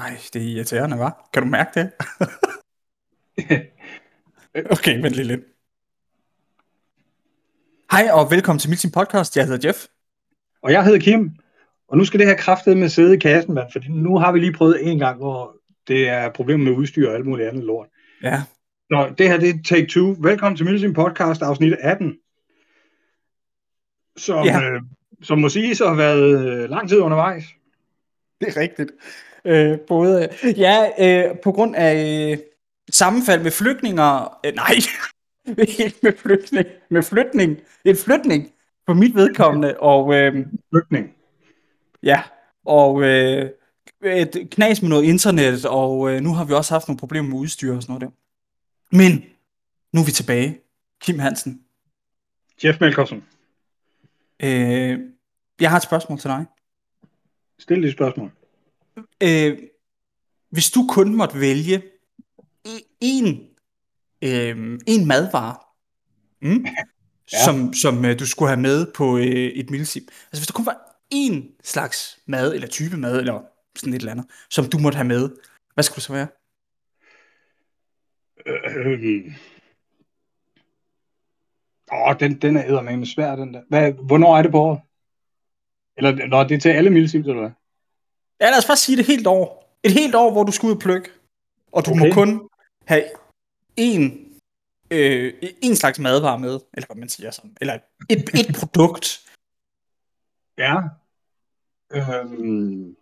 Ej, det er irriterende, var. Kan du mærke det? okay, vent lige lidt. Hej og velkommen til Milsim Podcast. Jeg hedder Jeff. Og jeg hedder Kim. Og nu skal det her kraftet med sidde i kassen, mand, fordi nu har vi lige prøvet en gang, hvor det er problemer med udstyr og alt muligt andet lort. Ja. Nå, det her det er Take Two. Velkommen til Milsim Podcast, afsnit 18. Som, Ja. øh, som må sige, så har været øh, lang tid undervejs. Det er rigtigt. Øh, både, ja, øh, på grund af øh, sammenfald med flygtninger, øh, nej, ikke med flygtning, med flytning, en flytning for mit vedkommende, og øh, Flygtning. ja, og øh, et knas med noget internet, og øh, nu har vi også haft nogle problemer med udstyr og sådan noget der. Men nu er vi tilbage. Kim Hansen, Jeff Melkersen, øh, jeg har et spørgsmål til dig. stil dit spørgsmål. Øh, hvis du kun måtte vælge en, øh, en madvare, mm, ja. som, som øh, du skulle have med på øh, et milsim. Altså hvis der kun var én slags mad, eller type mad, eller sådan et eller andet, som du måtte have med, hvad skulle det så være? Øh, åh, den, den er eddermame svær, den der. Hvad, hvornår er det på året? Eller når det er til alle milsims, eller hvad? Ja, lad os bare sige det helt år. Et helt år, hvor du skal ud og plukke, og du okay. må kun have én, øh, en slags madvare med, eller hvad man siger sådan, eller et, et produkt. Ja. Øhm.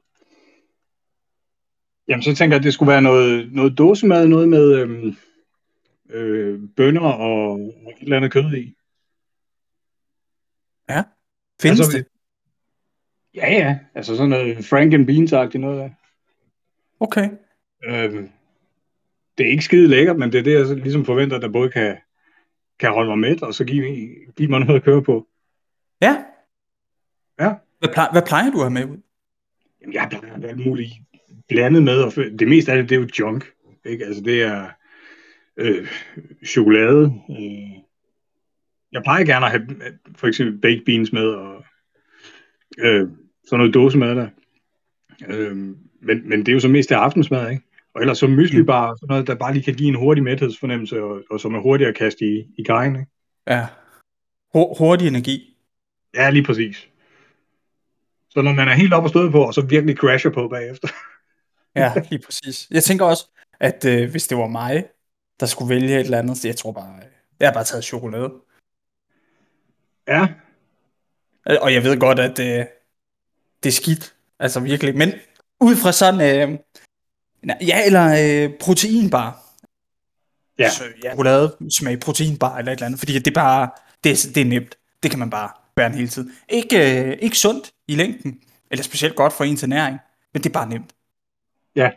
Jamen, så tænker jeg, at det skulle være noget, noget dåsemad, noget med øhm, øh, bønner og, og et eller andet kød i. Ja. Findes Altså, det? Ja, ja. Altså sådan noget Frank and Beans-agtigt noget af. Okay. Øhm. Det er ikke skide lækkert, men det er det, jeg ligesom forventer, der både kan, kan holde mig mæt, og så give, give mig noget at køre på. Ja. Ja. Hvad plejer, hvad plejer du at have med ud? Jamen, jeg plejer at alt muligt blandet med, og det meste af det, det er jo junk. Ikke? Altså, det er øh, chokolade. Øh. Jeg plejer gerne at have øh, for eksempel baked beans med, og øh, sådan noget dåsemad der. Øh, men, men det er jo så mest af aftensmad, ikke? Og ellers så mysli bare, sådan noget, der bare lige kan give en hurtig mæthedsfornemmelse, og, og som er hurtigere at kaste i, i gejen, ikke? Ja. Hu- hurtig energi. Ja, lige præcis. Så når man er helt oppe og støde på, og så virkelig crasher på bagefter. Ja, lige præcis. Jeg tænker også, at øh, hvis det var mig, der skulle vælge et eller andet, så jeg tror bare, jeg har bare taget chokolade. Ja, Og jeg ved godt, at øh, det er skidt. Altså virkelig. Men ud fra sådan, øh, ja, eller øh, proteinbar. Ja. Så, ja, chokolade smag proteinbar eller et eller andet, fordi det er bare, det er, det er nemt. Det kan man bare bære hele tiden. Ikke, øh, ikke sundt i længden, eller specielt godt for ens ernæring, men det er bare nemt. ja,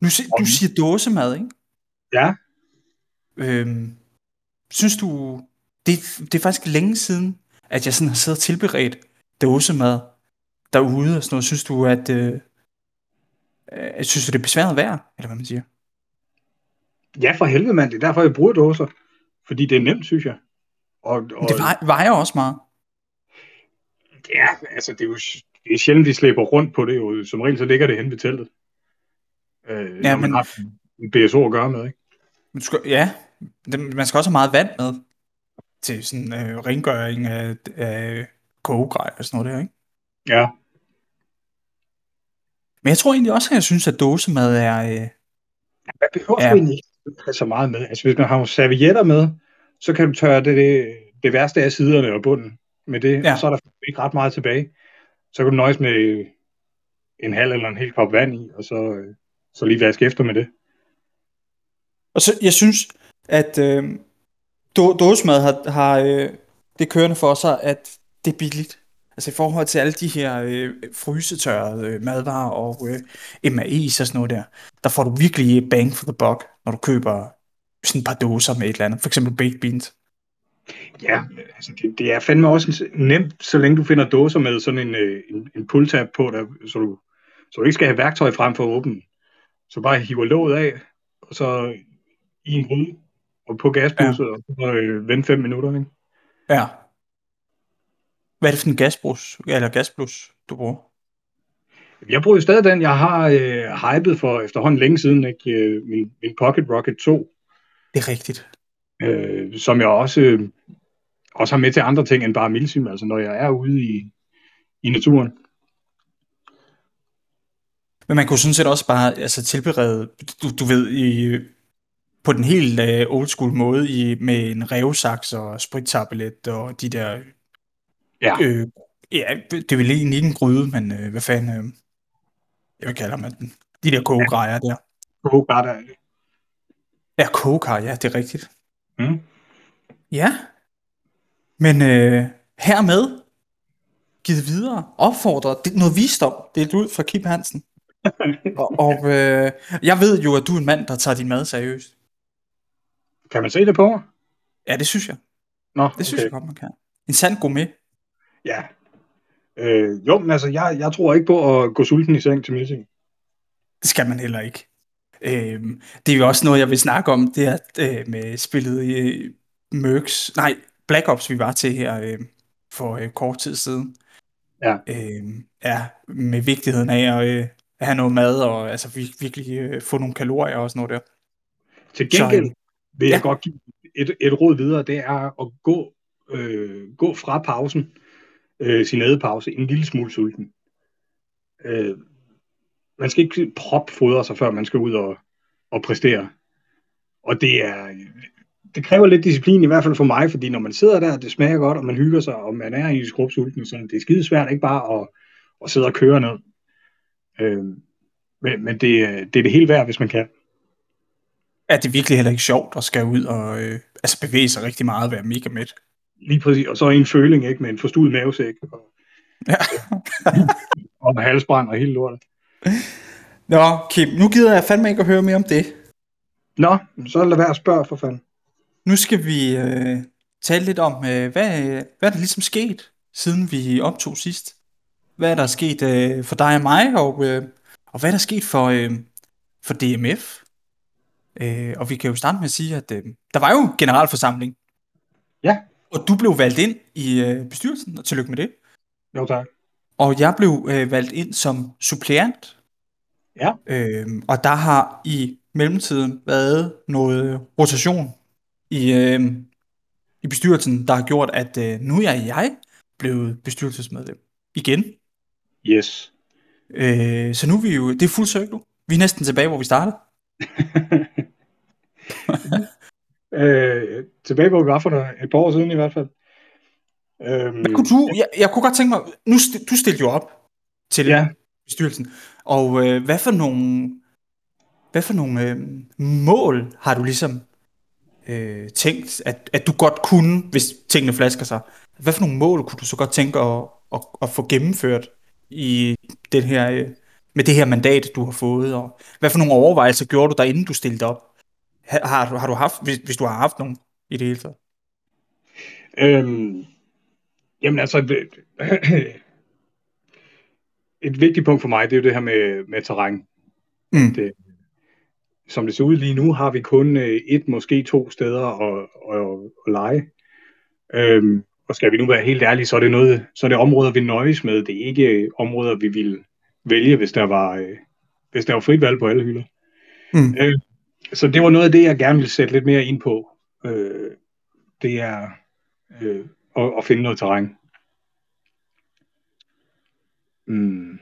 Nu, du siger dåsemad, ikke? ja. Øhm, synes du, det, det er faktisk længe siden, at jeg sådan har siddet og tilberedt dåsemad derude og sådan noget. Synes du, at, øh, øh, synes du, det er besværet værd, eller hvad man siger? Ja, for helvede, mand. Det er derfor, jeg bruger dåser. Fordi det er nemt, synes jeg. Og, og det vejer, vejer også meget. ja, altså, det er jo det er sjældent, de slæber rundt på det. Jo. Som regel, så ligger det hen ved teltet. Øh, Ja, når man men- har en BSO at gøre med, ikke? Du skal, ja, man skal også have meget vand med til sådan øh, rengøring af, af kogegrej og sådan noget der, ikke? Ja, Men jeg tror egentlig også, at jeg synes, at dåsemad er... Øh, man behøver ja. egentlig ikke så meget med. Altså, hvis man har nogle servietter med, så kan du tørre det, det, det værste af siderne og bunden med det, Ja. og så er der ikke ret meget tilbage. Så kan du nøjes med en halv eller en hel kop vand i, og så, øh, så lige vaske efter med det. Og så, jeg synes, at øh, dåsemad har, har øh, det kørende for sig, at det er billigt. Altså i forhold til alle de her øh, frysetørrede øh, madvarer og øh, MAE's og sådan noget der, der får du virkelig bang for the buck, når du køber sådan et par dåser med et eller andet. For eksempel baked beans. Ja, altså det, det er fandme også nemt, så længe du finder dåser med sådan en, øh, en, en pull-tab på, der, så, du, så du ikke skal have værktøj frem for at åbne. Så bare hiver låget af, og så i en gryde, og på gasblusset, ja. og så øh, vente fem minutter. Ikke? Ja. Hvad er det for en gasbrus, eller gasblus, du bruger? Jeg bruger jo stadig den, jeg har øh, hypet for efterhånden længe siden, ikke? Øh, min, min Pocket Rocket 2, Det er rigtigt. øh, som jeg også, øh, også har med til andre ting end bare milsim, altså når jeg er ude i, i naturen. Men man kunne sådan set også bare altså, tilberede, du, du ved, i, på den helt uh, old school måde, i, med en revsaks og sprittablet og de der... Ja. Øh, ja, det er vel egentlig ikke en gryde, men øh, hvad fanden... Øh, jeg vil kalde man den. De der kogegrejer der. Oh, godt, er det. Ja, kogekar, ja, det er rigtigt. Mm. Ja. Men øh, hermed givet videre, opfordret, det er noget visdom, det er ud fra Kim Hansen. og og øh, jeg ved jo, at du er en mand, der tager din mad seriøst. Kan man se det på mig? Ja, det synes jeg. Nå, Det synes okay. jeg godt, man kan. En sand gourmet. Ja. Øh, jo, men altså, jeg, jeg tror ikke på at gå sulten i seng til milsim. Det skal man heller ikke. Øhm, det er jo også noget, jeg vil snakke om, det er øh, med spillet i øh, Mercs, nej, Black Ops, vi var til her øh, for øh, kort tid siden. Ja. Øhm, ja, med vigtigheden af at, øh, at have noget mad, og altså vir- virkelig øh, få nogle kalorier og sådan noget der. Til gengæld Så, vil jeg ja. godt give et, et råd videre, det er at gå, øh, gå fra pausen, øh, sin ædepause, en lille smule sulten. Øh, man skal ikke propfodre sig, før man skal ud og, og præstere. Og det er, det kræver lidt disciplin, i hvert fald for mig, fordi når man sidder der, det smager godt, og man hygger sig, og man er i skrubsulten, så det er skide svært ikke bare at, at sidde og køre ned. Øh, men men det, det er det hele værd, hvis man kan. Er det virkelig heller ikke sjovt at skal ud og øh, altså bevæge sig rigtig meget og være mega mæt? Lige præcis. Og så en føling, ikke? Med en forstuet mavesæk. Og, Ja. og halsbrand og hele lortet. Nå, Kim, nu gider jeg fandme ikke at høre mere om det. Nå, så lad være at spørge for fanden. Nu skal vi øh, tale lidt om, øh, hvad, hvad er der ligesom sket, siden vi optog sidst? Hvad er der sket øh, for dig og mig, og, øh, og hvad er der sket for, øh, for DMF? Øh, og vi kan jo starte med at sige, at øh, der var jo generalforsamling, Ja, og du blev valgt ind i øh, bestyrelsen, og tillykke med det. jo tak. Og jeg blev øh, valgt ind som suppleant. Ja. Øhm, og der har i mellemtiden været noget rotation i, øh, i bestyrelsen, der har gjort, at øh, nu er jeg blevet bestyrelsesmedlem igen. Yes. Øh, så nu er vi jo, det er fuld cirkel. Vi er næsten tilbage, hvor vi startede. øh, tilbage for der- et par år siden i hvert fald. Øhm, Hvad kunne du, jeg, jeg kunne godt tænke mig, nu st- du stillede jo op til Ja. bestyrelsen, og øh, hvad for nogle, hvad for nogle øh, mål har du ligesom øh, tænkt, at, at du godt kunne, hvis tingene flasker sig? Hvad for nogle mål kunne du så godt tænke at, at, at få gennemført i den her, øh, med det her mandat, du har fået? Og hvad for nogle overvejelser gjorde du der, inden du stillede op? Har, har, du- haft, hvis, hvis du har haft nogen i det hele taget? Øhm, jamen altså, et vigtigt punkt for mig, det er jo det her med, med terræn. Mm. Det, som det ser ud lige nu, har vi kun øh, et, måske to steder at, at, at lege. Øhm, og skal vi nu være helt ærlige, så er det noget, så er det områder, vi nøjes med. Det er ikke øh, områder, vi ville vælge, hvis der var, øh, hvis der var frit valg på alle hylder. Mm. Øh, så det var noget af det, jeg gerne ville sætte lidt mere ind på. Øh, det er øh, at, at finde noget terræn. Mm.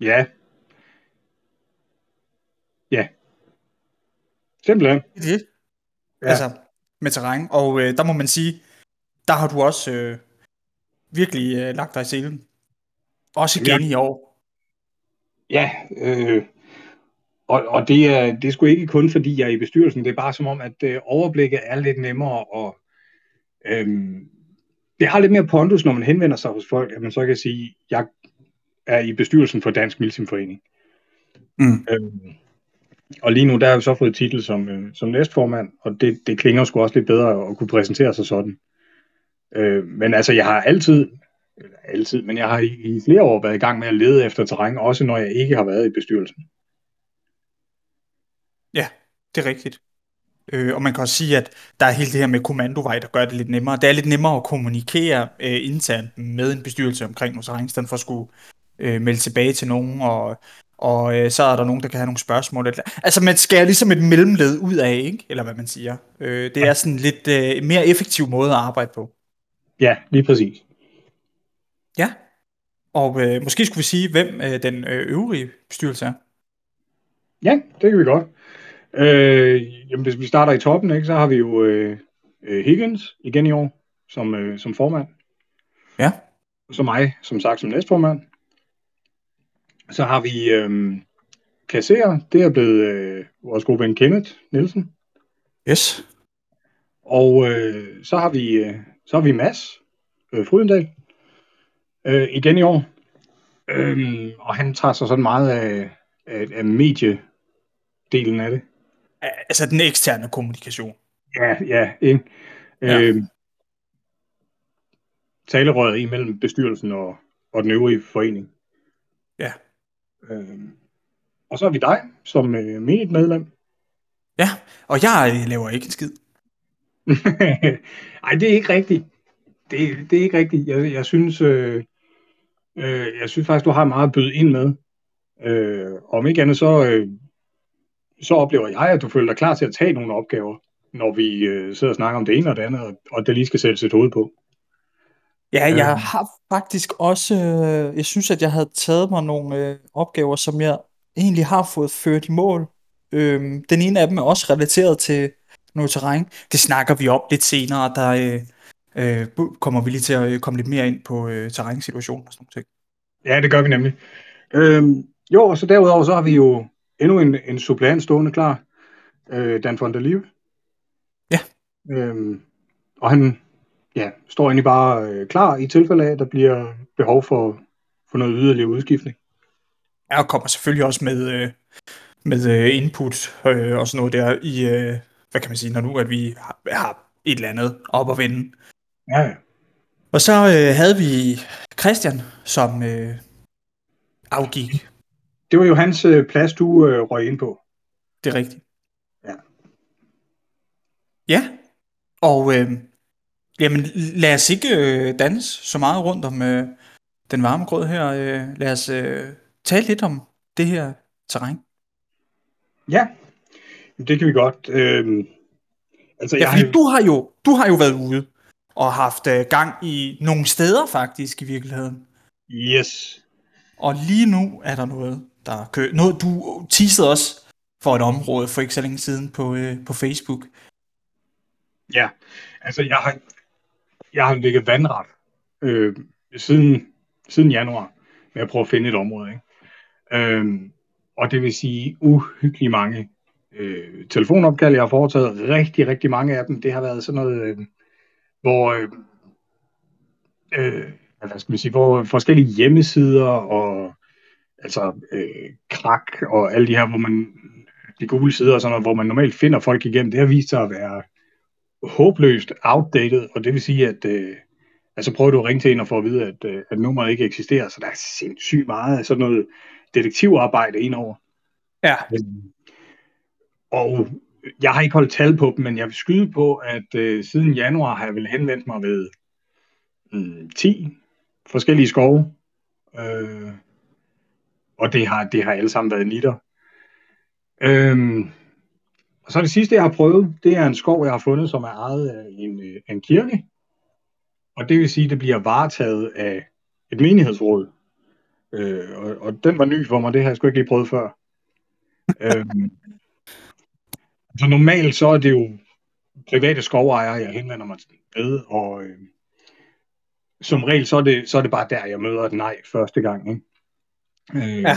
Ja. Ja. Simpelthen. Det er det. Ja. Altså, med terræn. Og øh, der må man sige, der har du også øh, virkelig øh, lagt dig i selen. Også igen Ja. i år. Ja, øh, og, og det, er, det er sgu ikke kun fordi jeg er i bestyrelsen, det er bare som om, at øh, overblikket er lidt nemmere, og øhm, det har lidt mere pondus, når man henvender sig hos folk, at man så kan sige, jeg er i bestyrelsen for Dansk Milsimforening. Mm. Øhm, og lige nu, der har jeg så fået titel som, øh, som næstformand, og det, det klinger sgu også lidt bedre at kunne præsentere sig sådan. Øh, men altså, jeg har altid, altid, men jeg har i, i flere år været i gang med at lede efter terræn, også når jeg ikke har været i bestyrelsen. Det er rigtigt. Øh, og man kan også sige, at der er hele det her med kommandovej, der gør det lidt nemmere. Det er lidt nemmere at kommunikere øh, internt med en bestyrelse omkring terræn, i stedet for at skulle øh, melde tilbage til nogen, og, og øh, så er der nogen, der kan have nogle spørgsmål. Altså man skærer ligesom et mellemled ud af, ikke? eller hvad man siger. Øh, det er sådan lidt øh, mere effektiv måde at arbejde på. Ja, lige præcis. Ja, og øh, måske skulle vi sige, hvem øh, den øh, øvrige bestyrelse er. Ja, det kan vi godt. Øh, jamen, hvis vi starter i toppen, ikke, så har vi jo øh, øh Higgins igen i år som, øh, som formand. Ja. Og så mig, som sagt, som næstformand. Så har vi øh, kasserer. Det er blevet øh, vores gode ven Kenneth Nielsen. Yes. Og øh, så har vi øh, så har vi Mads øh, Frydendal øh, igen i år. Øh, og han tager sig sådan meget af, af, af mediedelen af det. Altså den eksterne kommunikation. Ja, ja, ikke? Ja. Øh, talerøret imellem bestyrelsen og, og den øvrige forening. Ja. Øh, og så har vi dig som øh, menigt medlem. Ja, og jeg laver ikke en skid. Nej, det er ikke rigtigt. Det, det er ikke rigtigt. Jeg, jeg synes, øh, øh, jeg synes faktisk, du har meget at byde ind med. Øh, om ikke andet, så, øh, så oplever jeg, at du føler dig klar til at tage nogle opgaver, når vi øh, sidder og snakker om det ene og det andet, og det lige skal sættes et hoved på. Ja, jeg øh. har faktisk også, øh, jeg synes, at jeg havde taget mig nogle øh, opgaver, som jeg egentlig har fået ført i mål. Øhm, den ene af dem er også relateret til noget terræn. Det snakker vi om lidt senere, der øh, øh, kommer vi lige til at komme lidt mere ind på øh, terrænsituationen og sådan noget. Ja, det gør vi nemlig. Øhm, jo, og så derudover så har vi jo endnu en, en suppleant stående klar, øh, Dan von der Lieve. Ja. Øhm, og han ja, står egentlig bare øh, klar i tilfælde af, at der bliver behov for, for noget yderligere udskiftning. Ja, og kommer selvfølgelig også med, øh, med øh, input øh, og sådan noget der i, øh, hvad kan man sige, når nu at vi har, har et eller andet op at vende. Ja, ja. Og så øh, havde vi Christian, som øh, afgik. Det var jo hans øh, plads, du øh, røg ind på. Det er rigtigt. Ja. Ja, og øh, jamen, lad os ikke øh, danse så meget rundt om øh, den varme grød her. Øh, lad os øh, tale lidt om det her terræn. Ja, det kan vi godt. Øh, altså, ja, jeg... du har jo du har jo været ude og haft øh, gang i nogle steder faktisk i virkeligheden. Yes. Og lige nu er der noget, der kører. Nu, du teasede også for et område for ikke så længe siden på, øh, på Facebook. Ja, altså jeg har, jeg har ligget vandret øh, siden, siden januar med at prøve at finde et område. Ikke? Øh, og det vil sige uhyggelig mange øh, telefonopkald, jeg har foretaget. Rigtig, rigtig mange af dem. Det har været sådan noget, øh, hvor, øh, øh, hvad skal man sige, hvor forskellige hjemmesider og altså øh, krak og alle de her, hvor man de gule sider og sådan noget, hvor man normalt finder folk igennem, det har vist sig at være håbløst outdated, og det vil sige, at øh, altså prøver du at ringe til en og få at vide, at, øh, at nummeret ikke eksisterer, så der er sindssygt meget af sådan noget detektivarbejde indover. Ja. Øhm, og jeg har ikke holdt tal på dem, men jeg vil skyde på, at øh, siden januar har jeg vel henvendt mig ved øh, 10 forskellige skove. Øh, og det har, det har alle sammen været nitter. Øhm, og så det sidste, jeg har prøvet, det er en skov, jeg har fundet, som er ejet af en, øh, en kirke. Og det vil sige, at det bliver varetaget af et menighedsråd. Øh, og, og den var ny for mig, det har jeg sgu ikke lige prøvet før. øhm, så normalt så er det jo private skovejere, jeg henvender mig med, og øh, som regel så er, det, så er det bare der, jeg møder et nej første gang. Ikke? Øh, ja.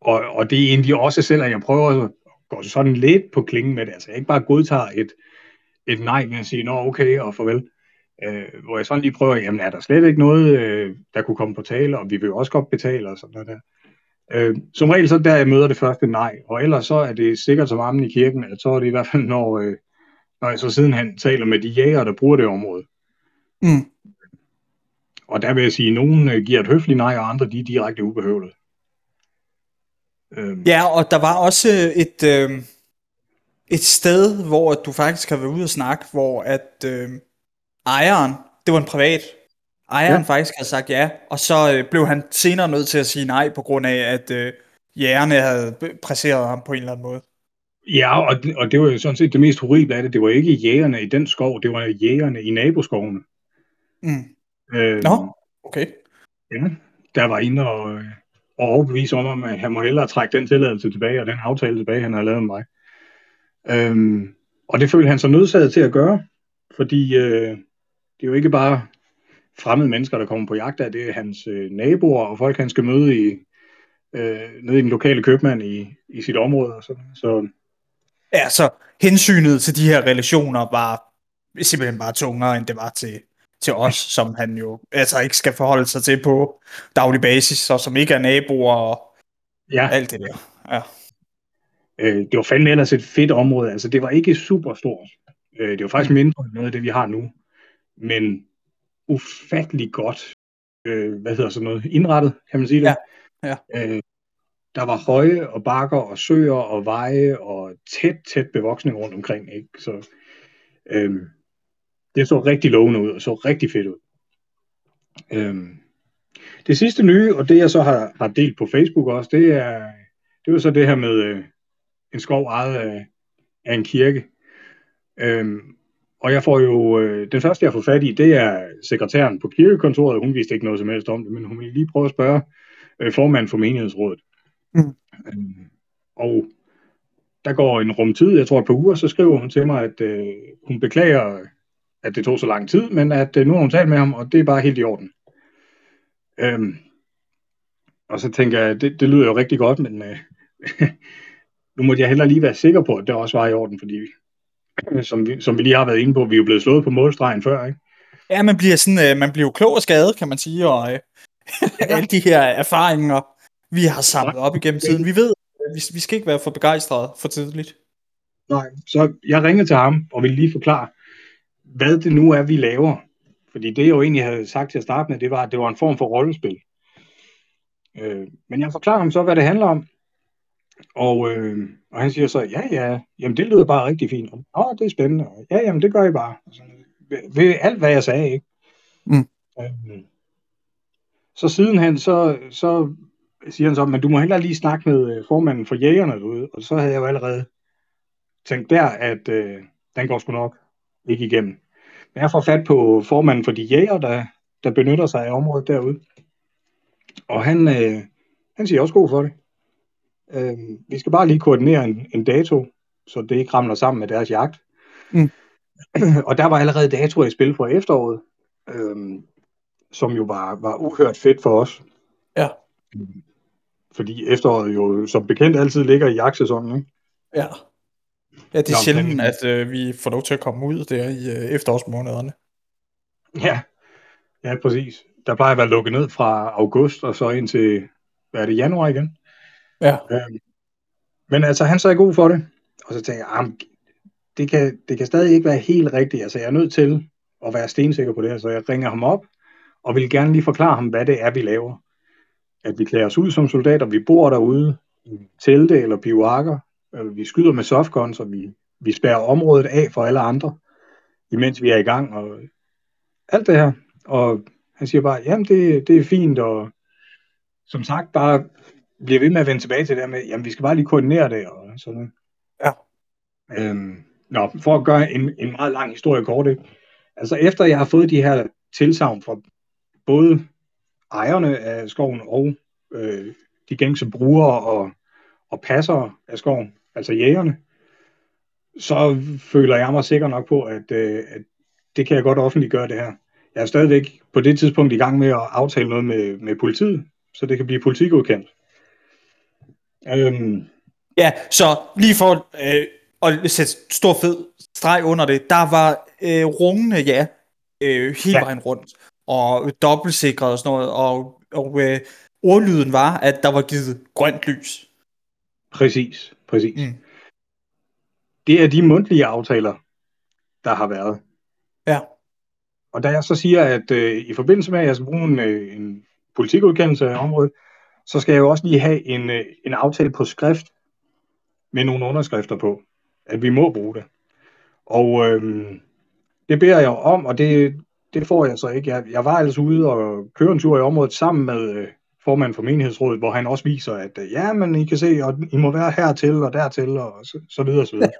Og, og det er egentlig også selv, at jeg prøver at gå sådan lidt på klingen med det. Altså jeg ikke bare godtager et, et nej med at sige, nå okay og farvel. Øh, hvor jeg sådan lige prøver, jamen er der slet ikke noget, øh, der kunne komme på tale, og vi vil jo også godt betale og sådan noget der. Øh, som regel så der jeg møder det første nej, og ellers så er det sikkert som armen i kirken, at så er det i hvert fald, når, øh, når jeg så sidenhen taler med de jæger, der bruger det område. Mm. Og der vil jeg sige, at nogen øh, giver et høfligt nej, og andre de er direkte ubehøvlet. Øhm. Ja, og der var også et, øh, et sted, hvor du faktisk har været ude og snakke, hvor at øh, ejeren, det var en privat ejeren ja. faktisk havde sagt ja, og så øh, blev han senere nødt til at sige nej, på grund af, at øh, jægerne havde presseret ham på en eller anden måde. Ja, og, og det var jo sådan set det mest horrible af det. Det var ikke jægerne i den skov, det var jægerne i naboskovene. Mm. Øh, Nå, okay. Ja, der var inde og, og overbevise om, at han må hellere trække den tilladelse tilbage, og den aftale tilbage, han har lavet med mig. Øhm, og det følte han sig nødsaget til at gøre, fordi øh, det er jo ikke bare fremmede mennesker, der kommer på jagt af, det er hans øh, naboer og folk, han skal møde i, øh, nede i den lokale købmand i, i sit område. Og sådan. Så, ja, så hensynet til de her relationer var simpelthen bare tungere, end det var til, til os, som han jo altså ikke skal forholde sig til på daglig basis, og som ikke er naboer og ja. alt det der. Ja. Øh, det var fandme ellers et fedt område. Altså, det var ikke super stort. Øh, det var faktisk mindre end noget af det, vi har nu. Men ufattelig godt, øh, hvad hedder sådan noget, indrettet, kan man sige det. Ja. ja. Øh, der var høje og bakker og søer og veje og tæt, tæt bevoksning rundt omkring. Ikke? Så øh, det så rigtig lovende ud og så rigtig fedt ud. Øh, det sidste nye, og det jeg så har, har delt på Facebook også, det er, det var så det her med øh, en skov ejet af, af en kirke. Øhm, og jeg får jo, øh, den første jeg får fat i, det er sekretæren på kirkekontoret. Hun vidste ikke noget som helst om det, men hun ville lige prøve at spørge øh, formanden for menighedsrådet. Mm. Øhm, og der går en rum tid, jeg tror et par uger, så skriver hun til mig, at øh, hun beklager, at det tog så lang tid, men at øh, nu har hun talt med ham, og det er bare helt i orden. Øhm, og så tænker jeg, det, det lyder jo rigtig godt, men øh, nu måtte jeg heller lige være sikker på, at det også var i orden, fordi som vi, som vi lige har været inde på, vi er jo blevet slået på målstregen før, ikke? Ja, man bliver, sådan, øh, man bliver jo klog og skadet, kan man sige, og øh, alle de her erfaringer, vi har samlet op igennem tiden. Vi ved, at vi, vi skal ikke være for begejstrede for tidligt. Nej, så jeg ringede til ham og ville lige forklare, hvad det nu er, vi laver. Fordi det, jeg jo egentlig havde sagt til at starte med, det var, at det var en form for rollespil. Øh, men jeg forklarer ham så, hvad det handler om. Og, øh, og han siger så, ja, ja, jamen det lyder bare rigtig fint. Åh, det er spændende. Ja, jamen det gør I bare. Altså, ved, ved alt, hvad jeg sagde, ikke? Mm. Øh, så sidenhen, så, så siger han så, men du må heller lige snakke med øh, formanden for jægerne derude. Og så havde jeg jo allerede tænkt der, at øh, den går sgu nok ikke igennem. Men jeg får fat på formanden for de jæger, der, der benytter sig af området derude. Og han, øh, han siger også god for det. Øh, vi skal bare lige koordinere en, en dato, så det ikke ramler sammen med deres jagt. Mm. og der var allerede datoer i spil for efteråret, øh, som jo var, var uhørt fedt for os. Ja. Fordi efteråret jo som bekendt altid ligger i jagtsæsonen, ikke? Ja. Ja, det er Nå, sjældent, men... at øh, vi får lov til at komme ud der i øh, efterårsmånederne. Ja, ja, præcis. Der plejer at være lukket ned fra august og så ind til, hvad er det, januar igen? Ja. Øhm, men altså, han sagde god for det. Og så tænkte jeg, det kan, det kan stadig ikke være helt rigtigt. Altså, jeg er nødt til at være stensikker på det her, så jeg ringer ham op, og vil gerne lige forklare ham, hvad det er, vi laver. At vi klæder os ud som soldater, vi bor derude i telte eller bivakker, vi skyder med softguns, og vi, vi spærrer området af for alle andre, imens vi er i gang, og alt det her. Og han siger bare, jamen det, det er fint, og som sagt, bare bliver ved med at vende tilbage til det der med, jamen vi skal bare lige koordinere det og sådan Ja. Øhm, nå, for at gøre en, en meget lang historie kort, ikke? Altså efter jeg har fået de her tilsavn fra både ejerne af skoven og øh, de gængse brugere og, og passere af skoven, altså jægerne, så føler jeg mig sikker nok på, at, øh, at det kan jeg godt offentliggøre det her. Jeg er stadigvæk på det tidspunkt i gang med at aftale noget med, med politiet, så det kan blive politigodkendt. Øhm. Ja, så lige for øh, at sætte stor fed streg under det, der var øh, rungende ja, øh, hele ja. vejen rundt, og dobbeltsikret og sådan noget, og, og øh, ordlyden var, at der var givet grønt lys. Præcis, præcis. Mm. Det er de mundtlige aftaler, der har været. Ja. Og da jeg så siger, at øh, i forbindelse med, at jeg skal bruge en, øh, en politikudkendelse af området, så skal jeg jo også lige have en, øh, en aftale på skrift med nogle underskrifter på, at vi må bruge det. Og øhm, det beder jeg om, og det, det får jeg så ikke. Jeg, jeg var altså ude og køre en tur i området sammen med øh, formanden for menighedsrådet, hvor han også viser, at øh, ja, men I kan se, og I må være hertil og dertil, og så, så videre og så videre.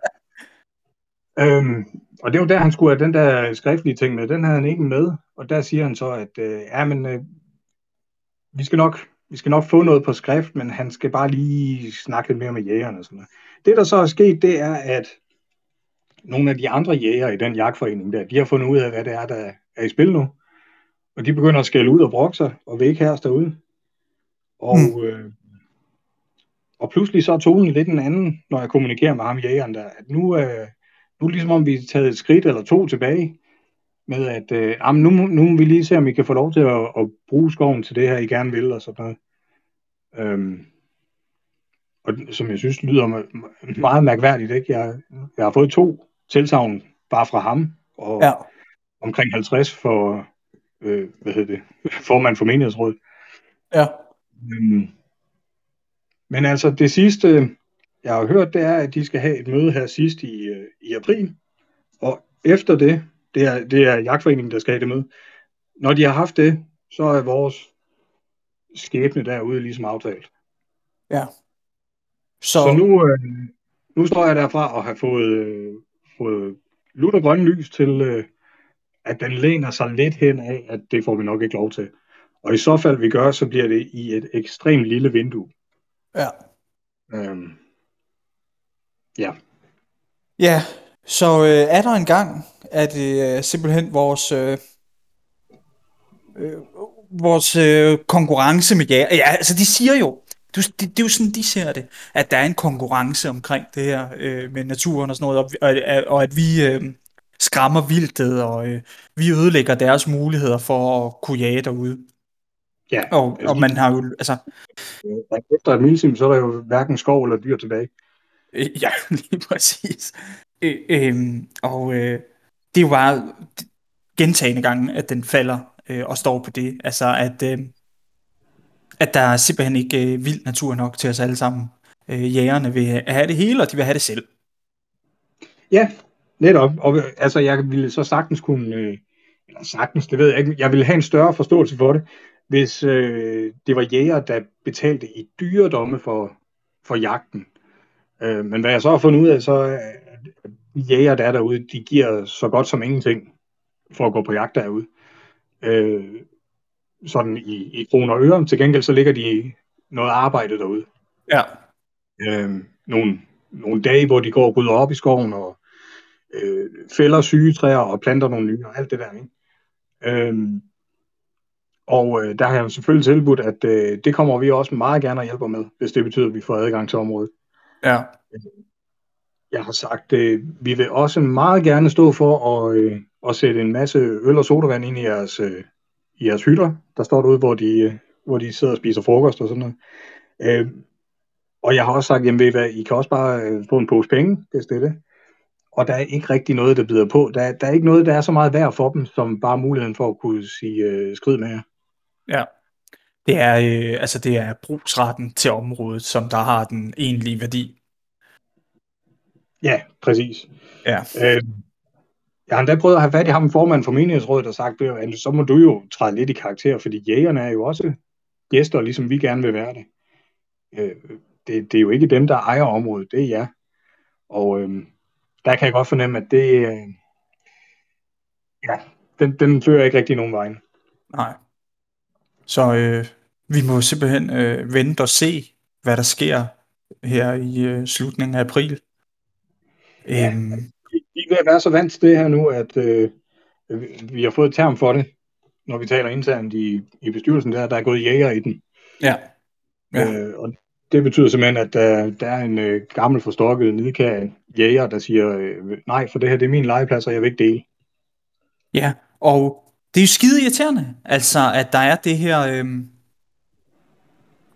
øhm, og det var der, han skulle have den der skriftlige ting med. Den havde han ikke med, og der siger han så, at øh, ja, men øh, vi skal nok vi skal nok få noget på skrift, men han skal bare lige snakke lidt mere med jægerne og sådan noget. Det, der så er sket, det er, at nogle af de andre jæger i den jagtforening der, de har fundet ud af, hvad det er, der er i spil nu. Og de begynder at skælde ud og brokke sig, og have os derude. Og, mm. øh, og pludselig så er tonen lidt en anden, når jeg kommunikerer med ham jægeren der, at nu, øh, nu er ligesom om vi er taget et skridt eller to tilbage, med at øh, jamen, nu, nu må vi lige se, om vi kan få lov til at, at bruge skoven til det her, I gerne vil, og sådan noget. Øhm, og som jeg synes lyder meget mærkværdigt, ikke? Jeg, jeg har fået to tilsavn bare fra ham, og ja. omkring 50 for, øh, hvad hedder det, formand for menighedsrådet. Ja. Øhm, men altså det sidste, jeg har hørt, det er, at de skal have et møde her sidst i, øh, i april, og efter det, det er, det er jagtforeningen, der skal have det møde, når de har haft det, så er vores skæbne derude ligesom aftalt. Ja. Så, så nu, øh, nu står jeg derfra og har fået, øh, fået lutter grønne lys til, øh, at den læner sig lidt hen af, at det får vi nok ikke lov til. Og i så fald vi gør, så bliver det i et ekstremt lille vindue. Ja. Øhm, ja. Ja, så øh, er der en gang, at det øh, simpelthen vores øh, øh, vores øh, konkurrence med jer. Ja, altså de siger jo, det, det, det er jo sådan, de ser det, at der er en konkurrence omkring det her øh, med naturen og sådan noget, og, og, og at vi øh, skræmmer vildtet, og øh, vi ødelægger deres muligheder for at kunne jage derude. Ja. Og, og man har jo, altså... Efter et milsim, så er der jo hverken skov eller dyr tilbage. Øh, ja, lige præcis. Øh, øh, og øh, det er jo bare gentagende gange, at den falder øh, og står på det. Altså, at, øh, at der er simpelthen ikke øh, vild natur nok til os alle sammen. Øh, jægerne vil have det hele, og de vil have det selv. Ja, netop. Og altså, jeg ville så sagtens kunne, øh, eller sagtens, det ved jeg ikke, jeg ville have en større forståelse for det, hvis øh, det var jæger, der betalte i dyredomme for, for jagten. Øh, men hvad jeg så har fundet ud af, så er jæger, der er derude, de giver så godt som ingenting for at gå på jagt derude øh, sådan i, i kroner og øre. Til gengæld så ligger de noget arbejde derude. Ja. Øh, nogle, nogle dage, hvor de går og rydder op i skoven og øh, fælder syge træer og planter nogle nye og alt det der. Ikke? Øh, og øh, der har jeg selvfølgelig tilbudt, at øh, det kommer vi også meget gerne at hjælpe med, hvis det betyder, at vi får adgang til området. Ja. Jeg har sagt, øh, vi vil også meget gerne stå for at, øh, at sætte en masse øl og sodavand ind i jeres, øh, i jeres hytter, der står derude, hvor de, øh, hvor de sidder og spiser frokost og sådan noget. Øh, og jeg har også sagt, jamen ved I hvad, I kan også bare øh, få en pose penge, hvis det er det. Og der er ikke rigtig noget, der bider på. Der, der er ikke noget, der er så meget værd for dem, som bare muligheden for at kunne sige øh, skrid med jer. Ja, det er, øh, altså det er brugsretten til området, som der har den egentlige værdi. Ja, præcis. Ja. Øh, jeg har endda prøvet at have fat i ham, formand for menighedsrådet, og sagt, så må du jo træde lidt i karakter, fordi jægerne er jo også gæster, ligesom vi gerne vil være det. Øh, det, det er jo ikke dem, der ejer området, det er jer. Og øh, der kan jeg godt fornemme, at det, øh, ja, den, den fører ikke rigtig nogen vej. Nej. Så øh, vi må simpelthen øh, vente og se, hvad der sker her i øh, slutningen af april. Ja, øhm, vi er ved at være så vant til det her nu, at øh, vi har fået term for det, når vi taler internt i, i bestyrelsen, der, der er gået jæger i den. Ja. ja. Øh, og det betyder simpelthen, at der, der er en øh, gammel forstokket nidkær jæger, der siger, øh, nej, for det her det er min legeplads, og jeg vil ikke dele. Ja, og det er jo skide irriterende, altså at der er det her, øh,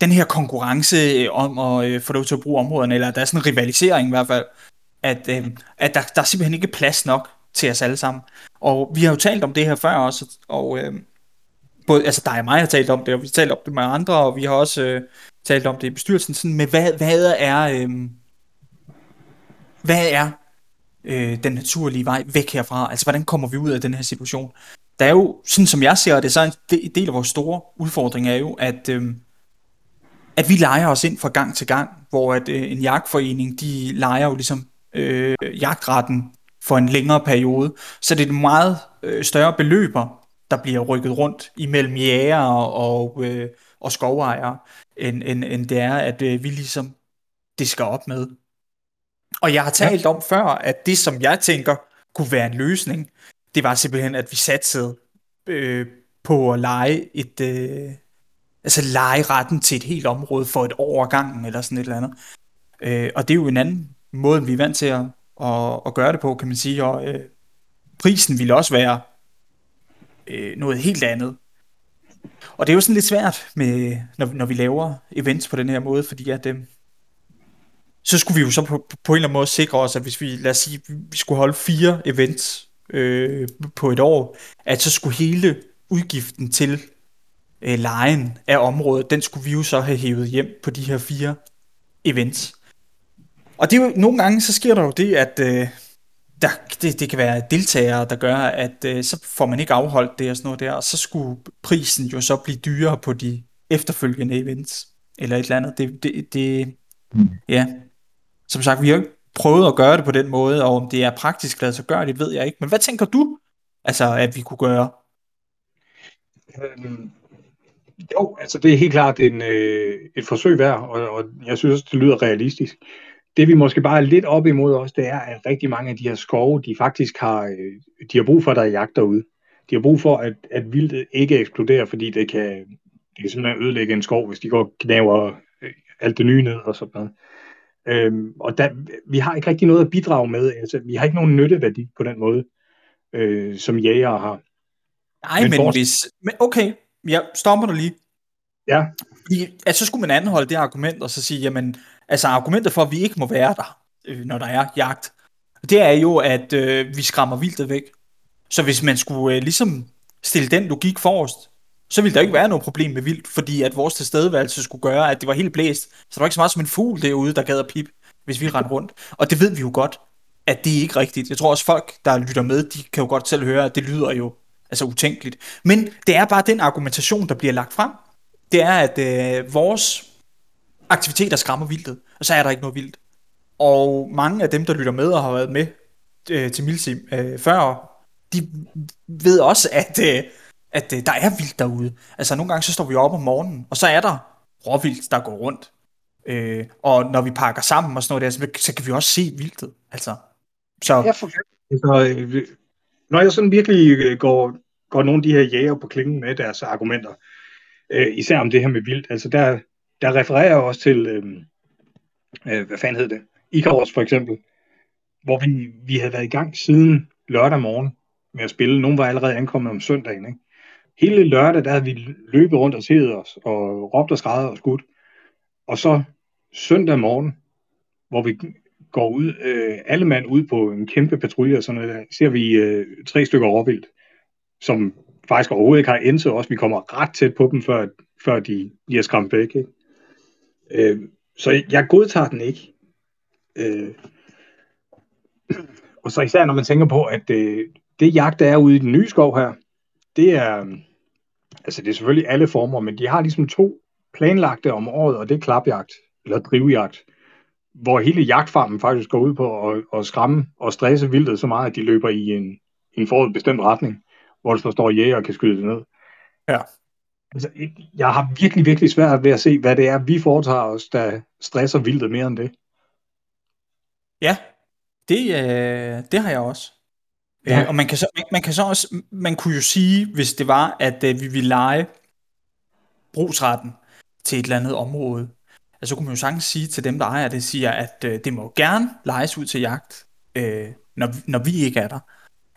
den her konkurrence øh, om at øh, få lov til at bruge områderne, eller der er sådan en rivalisering i hvert fald, at, øh, at der, der er simpelthen ikke plads nok til os alle sammen. Og vi har jo talt om det her før også, og øh, både, altså dig og mig har talt om det, og vi har talt om det med andre, og vi har også øh, talt om det i bestyrelsen, sådan med hvad, hvad er, øh, hvad er øh, den naturlige vej væk herfra? Altså hvordan kommer vi ud af den her situation? Der er jo, sådan som jeg ser det, så er en del af vores store udfordring er jo, at, øh, at vi leger os ind fra gang til gang, hvor at øh, en jagtforening, de leger jo ligesom øh, jagtretten for en længere periode, så det er et meget øh, større beløber, der bliver rykket rundt imellem jæger og, øh, og skovejere, end, end, end det er, at øh, vi ligesom det skal op med. Og jeg har talt ja. om før, at det, som jeg tænker kunne være en løsning, det var simpelthen, at vi satte øh, på at lege et, øh, altså lege retten til et helt område for et år gangen, eller sådan et eller andet. Øh, og det er jo en anden måde, vi er vant til at, at, at gøre det på, kan man sige, og øh, prisen ville også være øh, noget helt andet. Og det er jo sådan lidt svært, med, når, når vi laver events på den her måde, fordi at, øh, så skulle vi jo så på, på en eller anden måde sikre os, at hvis vi, lad os sige, vi skulle holde fire events øh, på et år, at så skulle hele udgiften til øh, lejen af området, den skulle vi jo så have hævet hjem på de her fire events. Og det er jo, nogle gange, så sker der jo det, at øh, der, det, det kan være deltagere, der gør, at øh, så får man ikke afholdt det og sådan noget der, og så skulle prisen jo så blive dyrere på de efterfølgende events, eller et eller andet. Det, det, det mm. ja. Som sagt, vi har ikke prøvet at gøre det på den måde, og om det er praktisk lade sig gøre, det ved jeg ikke. Men hvad tænker du, altså, at vi kunne gøre? Øhm, jo, altså det er helt klart en, øh, et forsøg værd, og, og jeg synes også, det lyder realistisk. Det vi måske bare er lidt op imod også, det er, at rigtig mange af de her skove, de faktisk har, øh, de har brug for, at der er jagt derude. De har brug for, at, at vildt ikke eksploderer, fordi det kan, det kan simpelthen ødelægge en skov, hvis de går og knæver øh, alt det nye ned og sådan noget. Øhm, og der, vi har ikke rigtig noget at bidrage med. Altså, vi har ikke nogen nytteværdi på den måde, øh, som jæger har. Nej, men, men hvis... Men okay, jeg stopper dig lige. Ja. Fordi, altså, så skulle man anholde det argument, og så sige, jamen, altså argumentet for, at vi ikke må være der, øh, når der er jagt, det er jo, at øh, vi skræmmer vildtet væk. Så hvis man skulle øh, ligesom stille den logik forrest, så ville der ikke være noget problem med vildt, fordi at vores tilstedeværelse skulle gøre, at det var helt blæst. Så der var ikke så meget som en fugl derude, der gad at pip, hvis vi rendte rundt. Og det ved vi jo godt, at det er ikke rigtigt. Jeg tror også folk, der lytter med, de kan jo godt selv høre, at det lyder jo altså utænkeligt. Men det er bare den argumentation, der bliver lagt frem. Det er, at øh, vores aktiviteter skræmmer vildtet, og så er der ikke noget vildt. Og mange af dem, der lytter med og har været med øh, til Milsim øh, før, de ved også, at, øh, at øh, der er vildt derude. Altså nogle gange så står vi op om morgenen, og så er der råvildt, der går rundt. Øh, og når vi pakker sammen og sådan noget der, så, så kan vi også se vildtet. Altså, så... Ja, for altså, øh, når jeg sådan virkelig øh, går, går nogle af de her jæger på klingen med deres argumenter, øh, især om det her med vildt, altså der, der refererer jeg også til, øh, øh, hvad fanden hed det, Icarus for eksempel, hvor vi, vi havde været i gang siden lørdag morgen med at spille. Nogle var allerede ankommet om søndagen. Ikke? Hele lørdag, der havde vi løbet rundt og set os, og råbt og skrædder og skudt. Og så søndag morgen, hvor vi går ud, øh, alle mand ud på en kæmpe patrulje, og sådan noget der, ser vi øh, tre stykker råvildt, som faktisk overhovedet ikke har indset os. Vi kommer ret tæt på dem, før, før de bliver skræmt væk. Ikke? Øh, så jeg godtager den ikke. Øh, og så især når man tænker på, at øh, det jagt, der er ude i den nye skov her, det er, altså det er selvfølgelig alle former, men de har ligesom to planlagte om året, og det er klapjagt, eller drivjagt, hvor hele jagtfarmen faktisk går ud på at, at skræmme og stresse vildtet så meget, at de løber i en, en forudbestemt retning, hvor der så står jæger og kan skyde det ned. Ja. Altså, jeg har virkelig, virkelig svært ved at se, hvad det er, vi foretager os, der stresser vildtet mere end det. Ja, det, øh, det har jeg også. Ja. Øh, og man kan, så, man, man kan så også, man kunne jo sige, hvis det var, at øh, vi ville lege brugsretten til et eller andet område, altså, så kunne man jo sagtens sige til dem, der ejer det, siger, at øh, det må gerne lejes ud til jagt, øh, når, når vi ikke er der.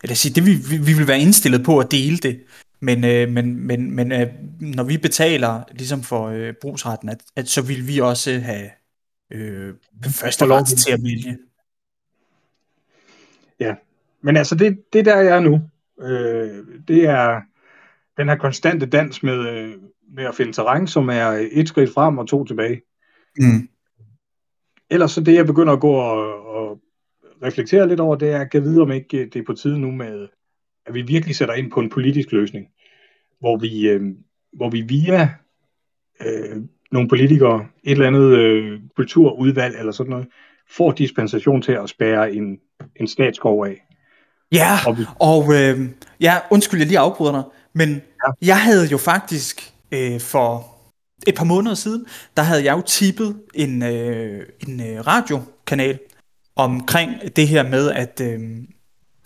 Eller sige, det vi, vi, vi vil være indstillet på at dele det, men, øh, men, men, men øh, når vi betaler ligesom for øh, brugsretten, at, at så vil vi også have øh, første ret til at vælge. Ja, men altså det, det der jeg er nu, øh, det er den her konstante dans med, øh, med at finde terræn, som er et skridt frem og to tilbage. Mm. Ellers så det, jeg begynder at gå og, og reflektere lidt over, det er at kan vide, om ikke det er på tide nu med at vi virkelig sætter ind på en politisk løsning, hvor vi, øh, hvor vi via øh, nogle politikere, et eller andet øh, kulturudvalg eller sådan noget, får dispensation til at spære en, en statskov af. Ja, og, vi... og øh, ja, undskyld, jeg lige afbryder dig, men ja. jeg havde jo faktisk øh, for et par måneder siden, der havde jeg jo tippet en, øh, en øh, radiokanal omkring det her med, at, øh,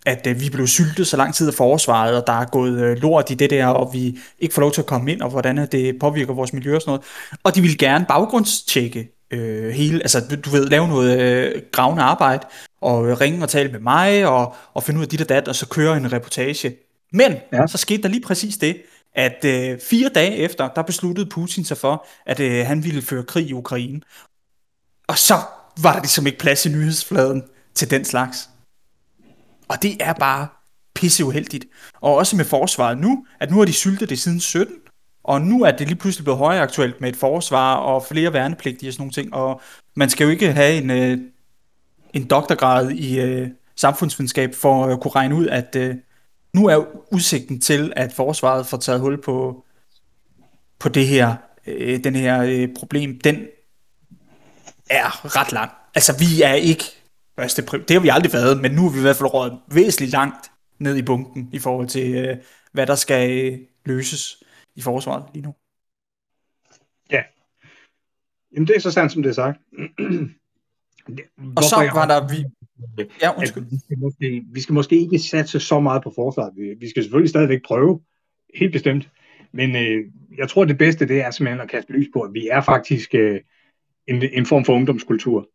at øh, vi blev syltet så lang tid af forsvaret, og der er gået øh, lort i det der, og vi ikke får lov til at komme ind, og hvordan det påvirker vores miljø og sådan noget. Og de ville gerne baggrundstjekke øh, hele, altså du ved, lave noget øh, gravende arbejde, og øh, ringe og tale med mig, og, og finde ud af dit og dat, og så køre en reportage. Men ja. så skete der lige præcis det, at øh, fire dage efter, der besluttede Putin sig for, at øh, han ville føre krig i Ukraine. Og så var der ligesom ikke plads i nyhedsfladen til den slags. Og det er bare pisse uheldigt. Og også med forsvaret nu, at nu har de syltet det siden 17, og nu er det lige pludselig blevet højere aktuelt med et forsvar og flere værnepligtige og sådan nogle ting. Og man skal jo ikke have en, øh, en doktorgrad i øh, samfundsvidenskab for at kunne regne ud, at øh, nu er udsigten til, at forsvaret får taget hul på, på det her, øh, den her øh, problem, den er ret lang. Altså, vi er ikke første Det har vi aldrig været, men nu er vi i hvert fald rådet væsentligt langt ned i bunken i forhold til, øh, hvad der skal øh, løses i forsvaret lige nu. Ja. Jamen, det er så sandt, som det er sagt. og så var der vi... Ja, undskyld. Vi skal, måske, vi skal måske ikke satse så meget på forsvaret. Vi, vi skal selvfølgelig stadigvæk prøve, helt bestemt. Men øh, jeg tror, det bedste det er simpelthen at kaste lys på, at vi er faktisk øh, en, en form for ungdomskultur,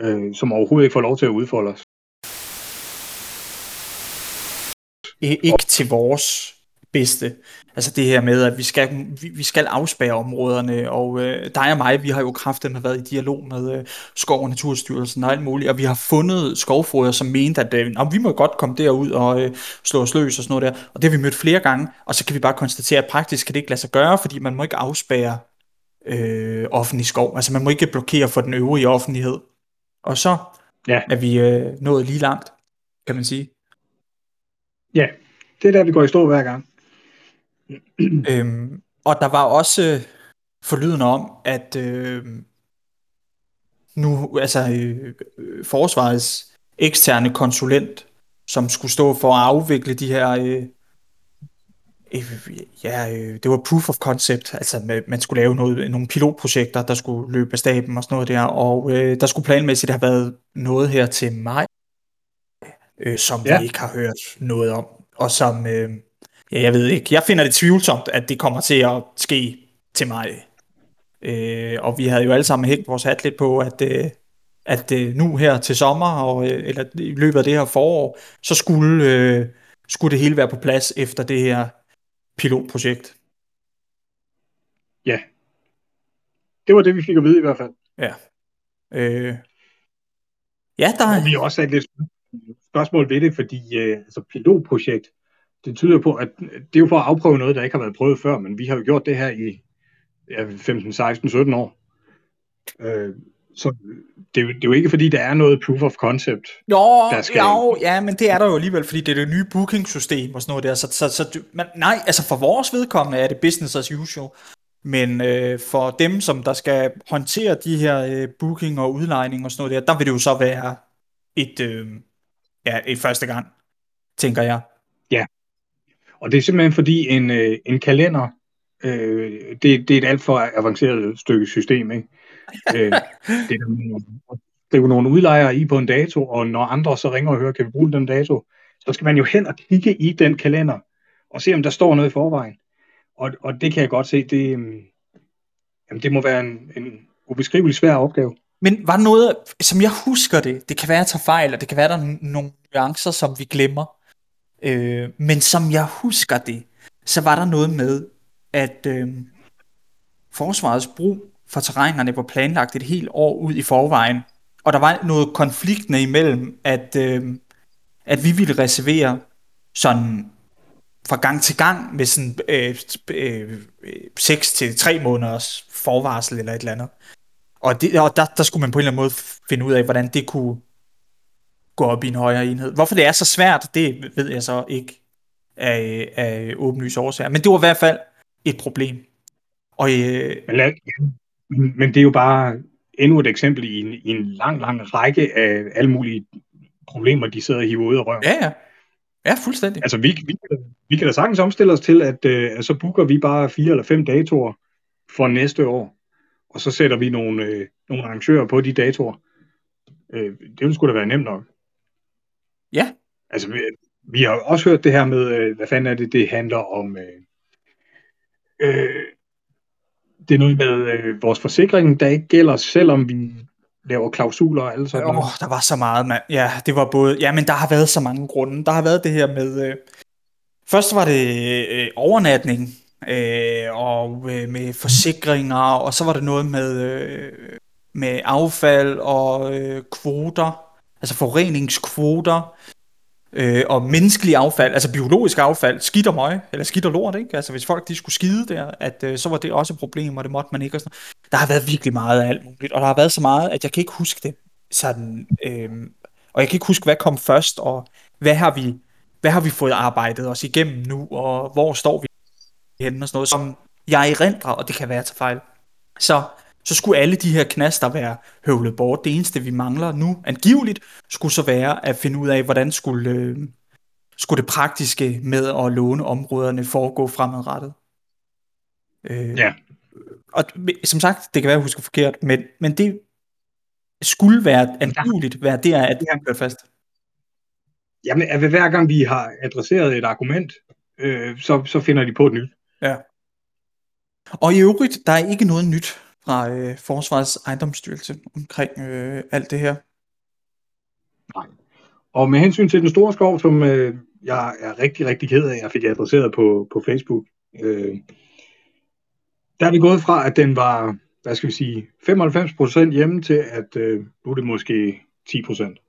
øh, som overhovedet ikke får lov til at udfolde os. Ikke til vores bedste. Altså det her med, at vi skal, vi, vi skal afspære områderne, og øh, dig og mig, vi har jo kraften med været i dialog med øh, Skov- og Naturstyrelsen og alt muligt, og vi har fundet skovfroder, som mente, at øh, vi må godt komme derud og øh, slå os løs og sådan noget der, og det har vi mødt flere gange, og så kan vi bare konstatere, at praktisk kan det ikke lade sig gøre, fordi man må ikke afspære øh, offentlig skov, altså man må ikke blokere for den øvrige offentlighed. Og så ja. er vi øh, nået lige langt, kan man sige. Ja, det er der, vi går i stå hver gang. øhm, og der var også forlyden om, at øh, nu, altså øh, forsvarets eksterne konsulent, som skulle stå for at afvikle de her, øh, øh, ja, øh, det var proof of concept, altså med, man skulle lave noget, nogle pilotprojekter, der skulle løbe af staben og sådan noget der, og øh, der skulle planmæssigt have været noget her til maj, øh, som ja. vi ikke har hørt noget om, og som, øh, ja, jeg ved ikke, jeg finder det tvivlsomt, at det kommer til at ske til mig. Øh, og vi havde jo alle sammen hængt vores hat lidt på, at, øh, at øh, nu her til sommer, og, øh, eller i løbet af det her forår, så skulle, øh, skulle det hele være på plads efter det her pilotprojekt. Ja. Det var det, vi fik at vide i hvert fald. Ja. Øh, ja, der er... Og vi også sat lidt spørgsmål ved det, fordi øh, altså pilotprojekt, det tyder på, at det er jo for at afprøve noget, der ikke har været prøvet før, men vi har jo gjort det her i ja, 15, 16, 17 år. Øh, så det er, jo, det er jo ikke fordi, der er noget proof of concept. Jo, der skal... jo, ja, men det er der jo alligevel, fordi det er det nye booking-system og sådan noget der. Så, så, så men, nej, altså for vores vedkommende er det business as usual. Men øh, for dem, som der skal håndtere de her øh, booking og udlejning og sådan noget der, der vil det jo så være et, øh, ja, et første gang, tænker jeg. Ja, og det er simpelthen fordi en, øh, en kalender, øh, det, det er et alt for avanceret stykke system, ikke? øh, det er jo nogle udlejere i på en dato, og når andre så ringer og hører, kan vi bruge den dato, så skal man jo hen og kigge i den kalender, og se om der står noget i forvejen. Og, og det kan jeg godt se, det, øh, jamen, det må være en, en ubeskrivelig svær opgave. Men var noget, som jeg husker det, det kan være, at jeg tager fejl, og det kan være, at der er nogle nuancer, som vi glemmer, øh, men som jeg husker det, så var der noget med, at øh, forsvarets brug for terrænerne var planlagt et helt år ud i forvejen, og der var noget konfliktende imellem, at, øh, at vi ville reservere sådan fra gang til gang med sådan øh, øh, 6 til 3 måneders forvarsel eller et eller andet. Og, det, og der, der skulle man på en eller anden måde finde ud af, hvordan det kunne gå op i en højere enhed. Hvorfor det er så svært, det ved jeg så ikke. af, af åbenlyse årsager. Men det var i hvert fald et problem. Og, øh, Men, lad, men det er jo bare endnu et eksempel i en, i en lang, lang række af alle mulige problemer, de sidder og hiver ud af røven. ja, ja. Ja, fuldstændig. Altså, vi, vi, vi kan da sagtens omstille os til, at, øh, at så booker vi bare fire eller fem datoer for næste år, og så sætter vi nogle, øh, nogle arrangører på de datoer. Øh, det ville sgu da være nemt nok. Ja. Altså, vi, vi har også hørt det her med, øh, hvad fanden er det, det handler om... Øh, øh, det er noget med øh, vores forsikring, der ikke gælder, selvom vi laver klausuler og alt sådan Åh, noget. oh, der var så meget, mand. Ja, det var både... Ja, men der har været så mange grunde. Der har været det her med... Øh... Først var det øh, overnatning, øh, og øh, med forsikringer, og så var det noget med, øh, med affald og øh, kvoter, altså forureningskvoter, øh, og menneskelig affald, altså biologisk affald, skidt og møg, eller skidt og lort, ikke? Altså hvis folk de skulle skide der, at øh, så var det også et problem, og det måtte man ikke. Og sådan. Der har været virkelig meget af alt muligt, og der har været så meget, at jeg kan ikke huske det sådan, øh, og jeg kan ikke huske, hvad kom først, og hvad har vi, hvad har vi fået arbejdet os igennem nu, og hvor står vi henne og sådan noget, som jeg erindrer, og det kan være til fejl. Så, så skulle alle de her knaster være høvlet bort. Det eneste, vi mangler nu, angiveligt, skulle så være at finde ud af, hvordan skulle, øh, skulle det praktiske med at låne områderne foregå fremadrettet. Øh, Ja. Og som sagt, det kan være, at jeg husker forkert, men, men det skulle være angiveligt være der, at det er kørt fast. Jamen, at hver gang vi har adresseret et argument, øh, så, så finder de på et nyt. Ja. Og i øvrigt, der er ikke noget nyt fra øh, Forsvarets ejendomsstyrelse omkring øh, alt det her. Og med hensyn til den store skov, som øh, jeg er rigtig, rigtig ked af, jeg fik adresseret på, på Facebook, øh, der er vi gået fra, at den var, hvad skal vi sige, 95% hjemme til, at øh, nu er det måske 10%.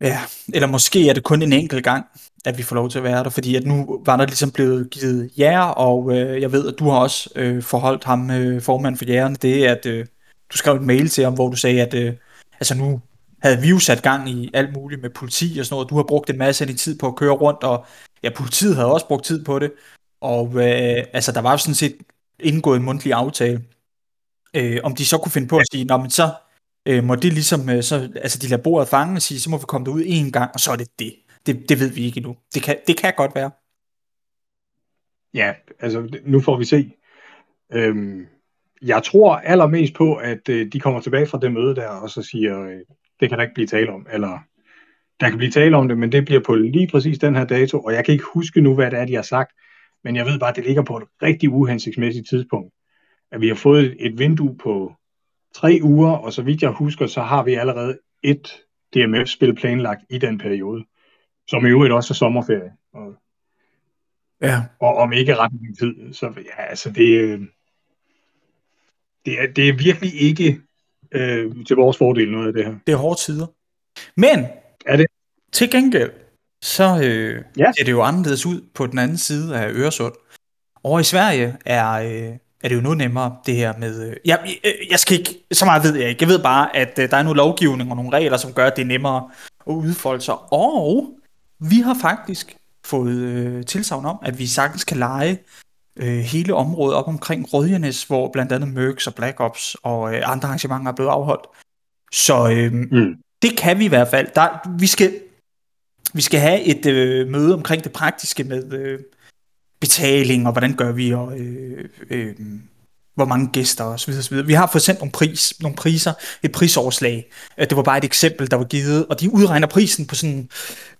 Ja, eller måske er det kun en enkelt gang, at vi får lov til at være der, fordi at nu var der ligesom blevet givet jer, og øh, jeg ved, at du har også øh, forholdt ham, øh, formand for jægerne, det er, at øh, du skrev et mail til ham, hvor du sagde, at øh, altså nu havde vi jo sat gang i alt muligt med politi og sådan noget, du har brugt en masse af din tid på at køre rundt, og ja, politiet havde også brugt tid på det, og øh, altså der var jo sådan set indgået en mundtlig aftale, øh, om de så kunne finde på at sige, nå men så øh, må det ligesom, øh, så, altså de lader bordet fange og sige, så må vi komme derud en gang, og så er det det. Det, det ved vi ikke endnu. Det kan, det kan godt være. Ja, altså nu får vi se. Øhm, jeg tror allermest på, at øh, de kommer tilbage fra det møde der, og så siger, øh, det kan der ikke blive tale om, eller der kan blive tale om det, men det bliver på lige præcis den her dato, og jeg kan ikke huske nu, hvad det er, de har sagt, men jeg ved bare, at det ligger på et rigtig uhensigtsmæssigt tidspunkt. At vi har fået et vindue på tre uger, og så vidt jeg husker, så har vi allerede et DMF-spil planlagt i den periode, som i øvrigt også er sommerferie, og, Ja. og om ikke ret lang tid. Så ja, altså det, øh, det, er, det er virkelig ikke øh, til vores fordel noget af det her. Det er hårde tider. Men, Er det? til gengæld, så øh, Ja. ser det jo anderledes ud på den anden side af Øresund. Over i Sverige er, øh, er det jo noget nemmere, det her med... Øh, jeg, jeg, jeg skal ikke... Så meget ved jeg ikke. Jeg ved bare, at øh, der er nogle lovgivning og nogle regler, som gør, at det er nemmere at udfolde sig. Og vi har faktisk fået øh, tilsavn om, at vi sagtens kan lege øh, hele området op omkring Rødjenes, hvor blandt andet Mercs og Black Ops og øh, andre arrangementer er blevet afholdt. Så øh, Mm. det kan vi i hvert fald. Der, vi, skal, vi skal have et øh, møde omkring det praktiske med øh, betaling, og hvordan gør vi, og øh, øh, hvor mange gæster så videre. Vi har fået sendt nogle, pris, nogle priser, et prisoverslag. Øh, det var bare et eksempel, der var givet, og de udregner prisen på sådan,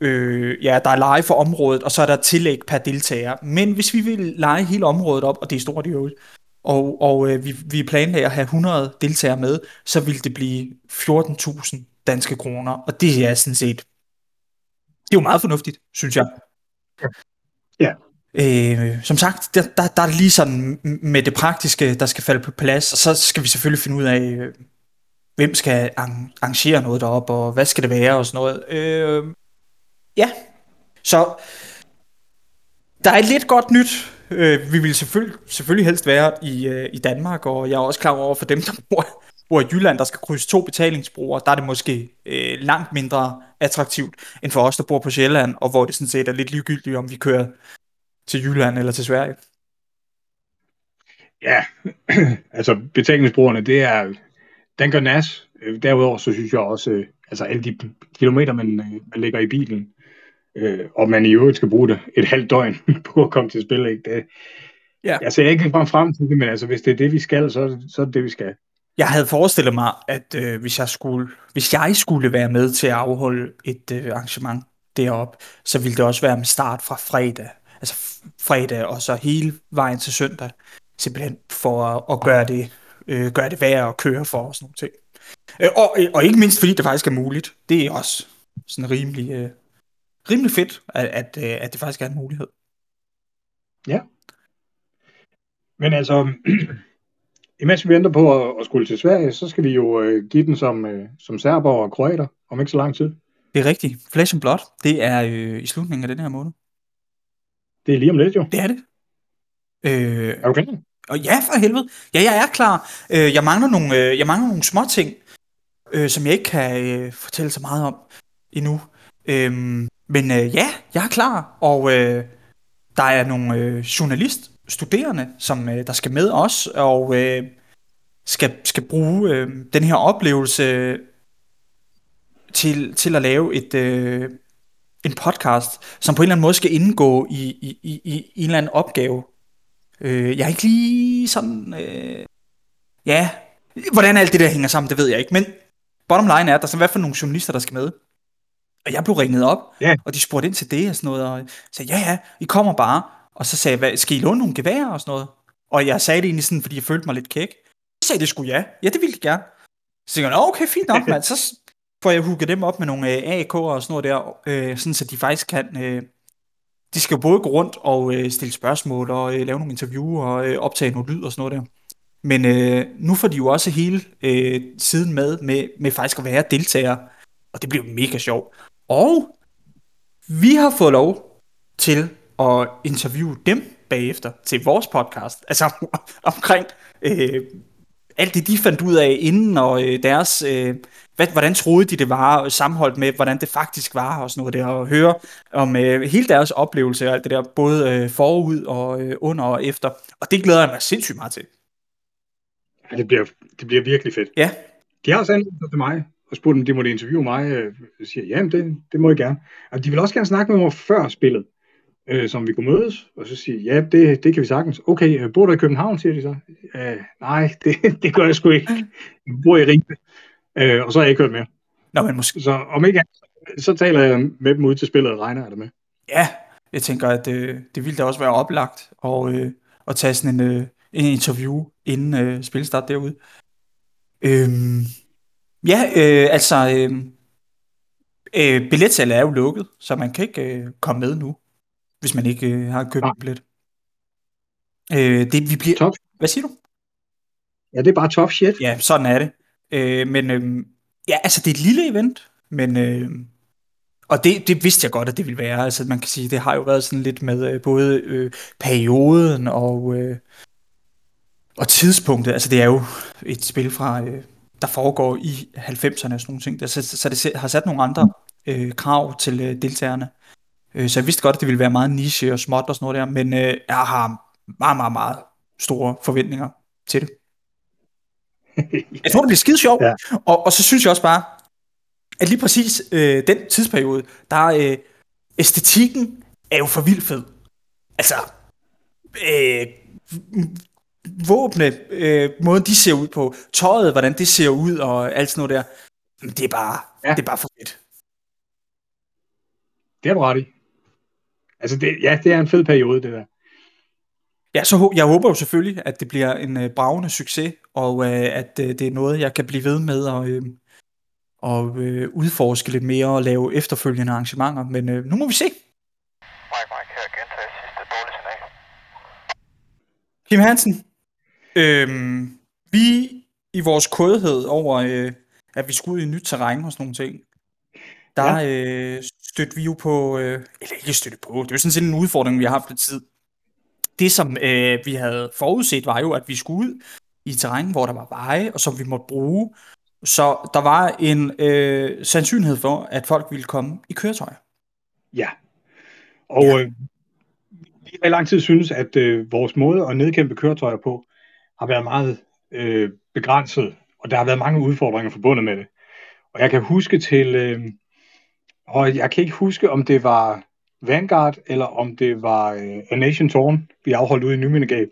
øh, ja, der er leje for området, og så er der tillæg per deltager. Men hvis vi vil lege hele området op, og det er stort i øvrigt, og, og øh, vi, vi planlægger at have 100 deltagere med, så vil det blive 14.000 danske kroner, og det er sådan set, det er jo meget fornuftigt, synes jeg. Øh, som sagt, der, der, der er det lige sådan med det praktiske, der skal falde på plads, og så skal vi selvfølgelig finde ud af, øh, hvem skal arrangere noget derop, og hvad skal det være, og sådan noget. Øh, ja, så der er lidt godt nyt. Øh, vi vil selvfølgelig, selvfølgelig helst være i, øh, i Danmark, og jeg er også klar over for dem, der bor hvor i Jylland, der skal krydse to betalingsbroer, der er det måske øh, langt mindre attraktivt, end for os, der bor på Sjælland, og hvor det sådan set er lidt ligegyldigt, om vi kører til Jylland eller til Sverige. Ja, altså betalingsbrugerne, det er, den gør nas. Øh, derudover så synes jeg også, øh, altså alle de kilometer, man, øh, man lægger i bilen, øh, og man i øvrigt skal bruge det et halvt døgn på at komme til spil, ikke? Det, ja. Jeg ser ikke frem frem til det, men altså, hvis det er det, vi skal, så, så er det det, vi skal. Jeg havde forestillet mig, at øh, hvis, jeg skulle, hvis jeg skulle være med til at afholde et øh, arrangement deroppe, så ville det også være med start fra fredag. Altså fredag og så hele vejen til søndag. Simpelthen for at, at gøre, det, øh, gøre det værd at køre for og sådan nogle ting. Øh, og, og ikke mindst fordi det faktisk er muligt. Det er også sådan rimelig, øh, rimelig fedt, at, at, øh, at det faktisk er en mulighed. Ja. Men altså, imens vi venter på at, at skulle til Sverige, så skal vi jo øh, give den som, øh, som serber og kroater om ikke så lang tid. Det er rigtigt. Flash and Blood, det er øh, i slutningen af den her måned. Det er lige om lidt jo. Det er det. Øh, er du klar? Og ja, for helvede. Ja, jeg er klar. Øh, jeg mangler nogle, øh, jeg mangler nogle små ting, øh, som jeg ikke kan øh, fortælle så meget om endnu. Øh, men øh, ja, jeg er klar, og øh, der er nogle øh, journaliststuderende, som øh, der skal med os, og øh, skal, skal bruge øh, den her oplevelse til, til at lave et, øh, en podcast, som på en eller anden måde skal indgå i, i, i, i en eller anden opgave. Øh, jeg er ikke lige sådan... Øh, ja, hvordan alt det der hænger sammen, det ved jeg ikke, men bottom line er, at der er hvad for nogle journalister, der skal med. Og jeg blev ringet op, ja. og de spurgte ind til det og sådan noget, og sagde, ja ja, I kommer bare. Og så sagde jeg, skal I låne nogle geværer og sådan noget? Og jeg sagde det egentlig sådan, fordi jeg følte mig lidt kæk. Så sagde det skulle ja. Ja, det ville de gerne. Så tænkte jeg, okay, fint nok, mand. Så får jeg hugget dem op med nogle øh, AK'er og sådan noget der, øh, sådan så de faktisk kan... Øh, de skal både gå rundt og øh, stille spørgsmål og øh, lave nogle interviewer og øh, optage noget lyd og sådan noget der. Men øh, nu får de jo også hele øh, siden med, med, med faktisk at være deltagere, og det bliver mega sjovt. Og vi har fået lov til at interviewe dem bagefter til vores podcast, altså omkring øh, alt det, de fandt ud af inden, og øh, deres, øh, hvad, hvordan troede de, det var, sammenholdt med, hvordan det faktisk var, og sådan noget der, og høre om øh, hele deres oplevelse, og alt det der, både øh, forud og øh, under og efter, og det glæder jeg mig sindssygt meget til. Ja, det bliver, det bliver virkelig fedt. Ja. De har også anmeldt til mig, og spurgt, om de måtte interviewe mig. Jeg siger, ja, det, det må jeg gerne. Og de vil også gerne snakke med mig før spillet, øh, som vi kunne mødes. Og så siger ja, det, det kan vi sagtens. Okay, øh, bor du i København, siger de så. Øh, nej, det, det gør jeg sgu ikke. Jeg bor i Ribe. Øh, og så har jeg ikke hørt mere. Nå, men måske... Så om ikke så taler jeg med dem ud til spillet, og regner jeg det med. Ja, jeg tænker, at øh, det ville da også være oplagt og, øh, at tage sådan en, øh, en interview inden øh, spilstart derude. Øhm, Ja, øh, altså, øh, øh, billetsalget er jo lukket, så man kan ikke øh, komme med nu, hvis man ikke øh, har købt en billet. Øh, det, vi bliver... Top. Hvad siger du? Ja, det er bare top shit. Ja, sådan er det. Øh, men øh, ja, altså, det er et lille event, men... Øh, og det, det vidste jeg godt, at det ville være. Altså, man kan sige, det har jo været sådan lidt med øh, både øh, perioden og, øh, og tidspunktet. Altså, det er jo et spil fra... Øh, der foregår i 90'erne og sådan nogle ting. Så, så det har sat nogle andre øh, krav til øh, deltagerne. Øh, så jeg vidste godt, at det ville være meget niche og småt og sådan noget der, men øh, jeg har meget, meget, meget store forventninger til det. Jeg tror, det bliver skide sjovt. Ja. Og, og så synes jeg også bare, at lige præcis øh, den tidsperiode, der øh, æstetikken er jo for vildt fed. Altså, øh, våbne, øh, måden de ser ud på, tøjet, hvordan det ser ud og alt sådan noget der, det er bare, ja. det er bare for fedt. Det er du ret i. Altså, det, ja, det er en fed periode, det der. Ja, så jeg håber jo selvfølgelig, at det bliver en øh, bravende succes, og øh, at øh, det er noget, jeg kan blive ved med at øh, og, øh, udforske lidt mere og lave efterfølgende arrangementer. Men øh, nu må vi se. Mike, Mike, her gentager sidste dårlige signal. Kim Hansen, Øhm, vi i vores kodhed over, øh, at vi skulle ud i nyt terræn og sådan nogle ting, der ja. øh, stødte vi jo på, øh, eller ikke støtte på, det er jo sådan set en udfordring, vi har haft lidt tid. Det, som øh, vi havde forudset, var jo, at vi skulle ud i terræn, hvor der var veje, og som vi måtte bruge. Så der var en øh, sandsynlighed for, at folk ville komme i køretøjer. Ja. Og ja. Øh, vi har i lang tid synes, at øh, vores måde at nedkæmpe køretøjer på har været meget øh, begrænset, og der har været mange udfordringer forbundet med det. Og jeg kan huske til, øh, og jeg kan ikke huske, om det var Vanguard, eller om det var øh, A Nation Torn, vi afholdt ude i Nymindegab.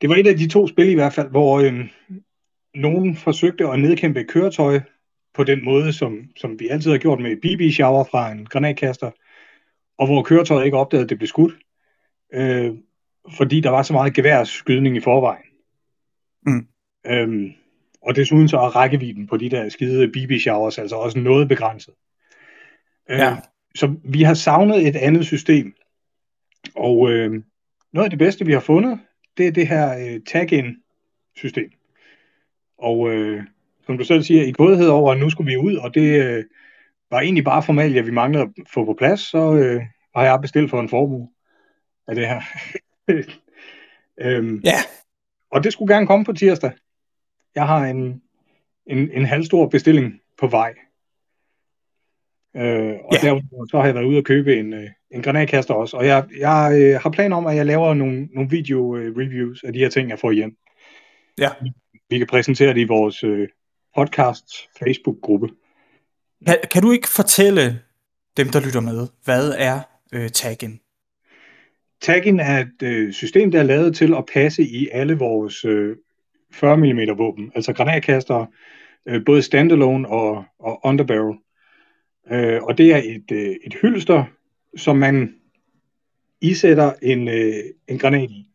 Det var et af de to spil i hvert fald, hvor øh, nogen forsøgte at nedkæmpe et køretøj på den måde, som, som vi altid har gjort med BB-shower fra en granatkaster, og hvor køretøjet ikke opdagede, at det blev skudt, øh, fordi der var så meget geværskydning i forvejen. Mm. Øhm, og desuden så er rækkevidden på de der skide BB-showers altså også noget begrænset. Øh, ja. Så vi har savnet et andet system. Og øh, noget af det bedste, vi har fundet, det er det her øh, tag-in-system. Og øh, som du selv siger, i godhed over, at nu skulle vi ud, og det øh, var egentlig bare formalia, vi manglede at få på plads, så øh, har jeg bestilt for en formue af det her. øhm, ja. Og det skulle gerne komme på tirsdag. Jeg har en, en, en halvstor bestilling på vej. Øh, og ja. der, så har jeg været ude og købe en, øh, en granatkaster også. Og jeg, jeg øh, har planer om, at jeg laver nogle, nogle video-reviews af de her ting, jeg får hjem. Ja. Vi kan præsentere det i vores øh, podcast Facebook-gruppe. Kan, kan du ikke fortælle dem, der lytter med, hvad er øh, taggen? Taggen er et øh, system, der er lavet til at passe i alle vores øh, 40 mm våben, altså granatkaster, øh, både standalone og, og underbarrel. Øh, og det er et, øh, et hylster, som man isætter en, øh, en granat i.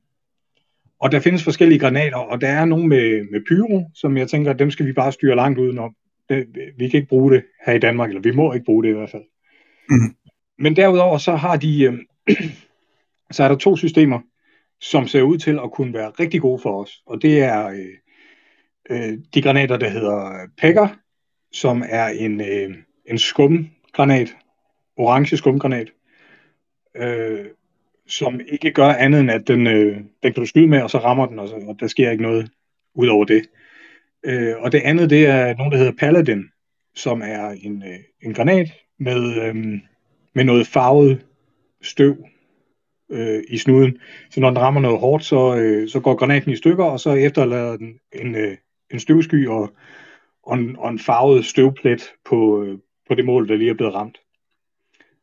Og der findes forskellige granater, og der er nogle med, med pyro, som jeg tænker, dem skal vi bare styre langt udenom. Det, vi kan ikke bruge det her i Danmark, eller vi må ikke bruge det i hvert fald. Mm. Men derudover så har de, øh, så er der to systemer, som ser ud til at kunne være rigtig gode for os. Og det er øh, øh, de granater, der hedder Pegger, som er en, øh, en skumgranat, orange skumgranat, øh, som ikke gør andet end, at den, øh, den kan du skyde med, og så rammer den, og, så, og der sker ikke noget ud over det. Øh, og det andet, det er nogen, der hedder Paladin, som er en, øh, en granat med, øh, med noget farvet støv øh, i snuden. Så når den rammer noget hårdt, så, øh, så går granaten i stykker, og så efterlader den en, øh, en støvsky og, og, en, og en farvet støvplet på, øh, på det mål, der lige er blevet ramt.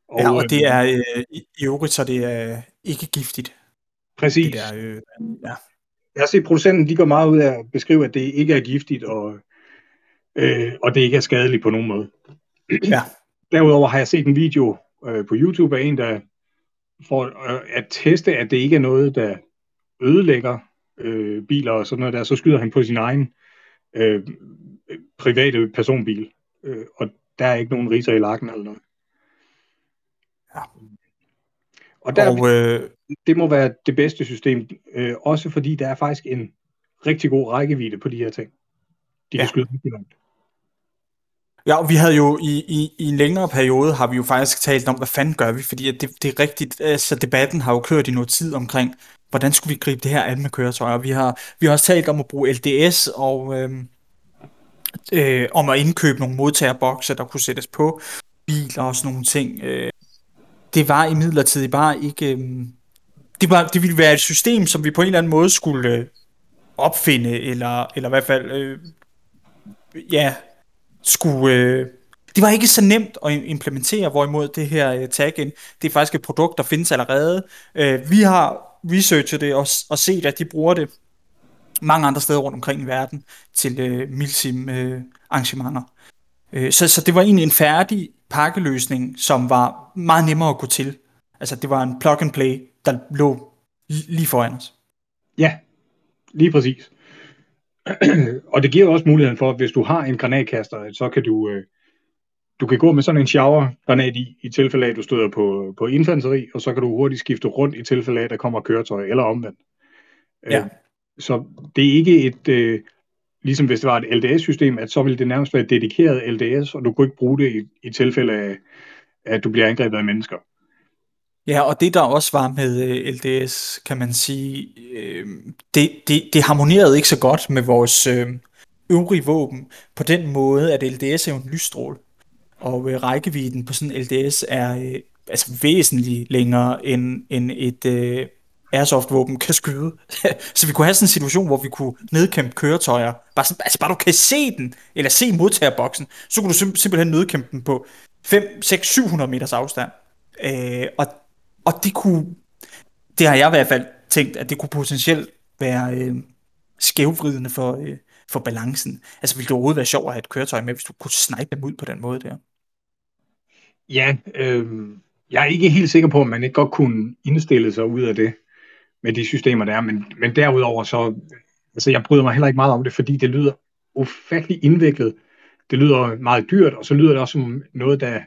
Og, ja, og det er øh, i øvrigt, så det er ikke giftigt. Præcis. Det der, øh, ja. Jeg har set producenten, de går meget ud af at beskrive, at det ikke er giftigt, og, øh, og det ikke er skadeligt på nogen måde. Ja. Derudover har jeg set en video øh, på YouTube af en, der for øh, at teste, at det ikke er noget, der ødelægger øh, biler og sådan noget der, så skyder han på sin egen øh, private personbil. Øh, og der er ikke nogen riser i lakken eller noget. Ja. Og, der, og øh, det må være det bedste system, øh, også fordi der er faktisk en rigtig god rækkevidde på de her ting. De kan ja. skyde rigtig langt. Ja, og vi havde jo i, i, i en længere periode, har vi jo faktisk talt om, hvad fanden gør vi, fordi det, det er rigtigt, altså debatten har jo kørt i noget tid omkring, hvordan skulle vi gribe det her an med køretøjer. Vi har, vi har også talt om at bruge LDS og øh, øh, om at indkøbe nogle modtagerbokse, der kunne sættes på biler og sådan nogle ting. Øh, det var i bare ikke... Øh, det, var, det ville være et system, som vi på en eller anden måde skulle øh, opfinde, eller, eller i hvert fald... Øh, ja, skulle... Øh, det var ikke så nemt at implementere, hvorimod det her øh, tag-in, det er faktisk et produkt, der findes allerede. Øh, vi har researchet det og, og set, at de bruger det mange andre steder rundt omkring i verden til uh, milsim uh, arrangementer. Uh, så, så det var egentlig en færdig pakkeløsning, som var meget nemmere at gå til. Altså det var en plug and play, der lå lige foran os. Ja, lige præcis. og det giver også muligheden for, at hvis du har en granatkaster, så kan du, øh, du kan gå med sådan en shower-granat i, i tilfælde af, at du støder på, på infanteri, og så kan du hurtigt skifte rundt i tilfælde af, at der kommer køretøj, eller omvendt. Ja. Øh, så det er ikke et, øh, ligesom hvis det var et LDS-system, at så ville det nærmest være et dedikeret LDS, og du kunne ikke bruge det i, i tilfælde af, at du bliver angrebet af mennesker. Ja, og det der også var med øh, LDS, kan man sige, øh, det, det, det harmonerede ikke så godt med vores øh, øvrige våben, på den måde, at LDS er jo en lysstråle, og øh, rækkevidden på sådan en LDS er øh, altså væsentligt længere end, end et øh, airsoft-våben kan skyde. så vi kunne have sådan en situation, hvor vi kunne nedkæmpe køretøjer, bare, sådan, altså bare du kan se den, eller se modtagerboksen, så kunne du sim- simpelthen nedkæmpe den på 5, 6, 700 meters afstand. Øh, og og det kunne, det har jeg i hvert fald tænkt, at det kunne potentielt være øh, skævvridende for, øh, for balancen. Altså ville det overhovedet være sjovt at have et køretøj med, hvis du kunne snipe dem ud på den måde der? Ja, øh, jeg er ikke helt sikker på, om man ikke godt kunne indstille sig ud af det med de systemer, der er, men, men derudover så, altså jeg bryder mig heller ikke meget om det, fordi det lyder ufattelig indviklet. Det lyder meget dyrt, og så lyder det også som noget, der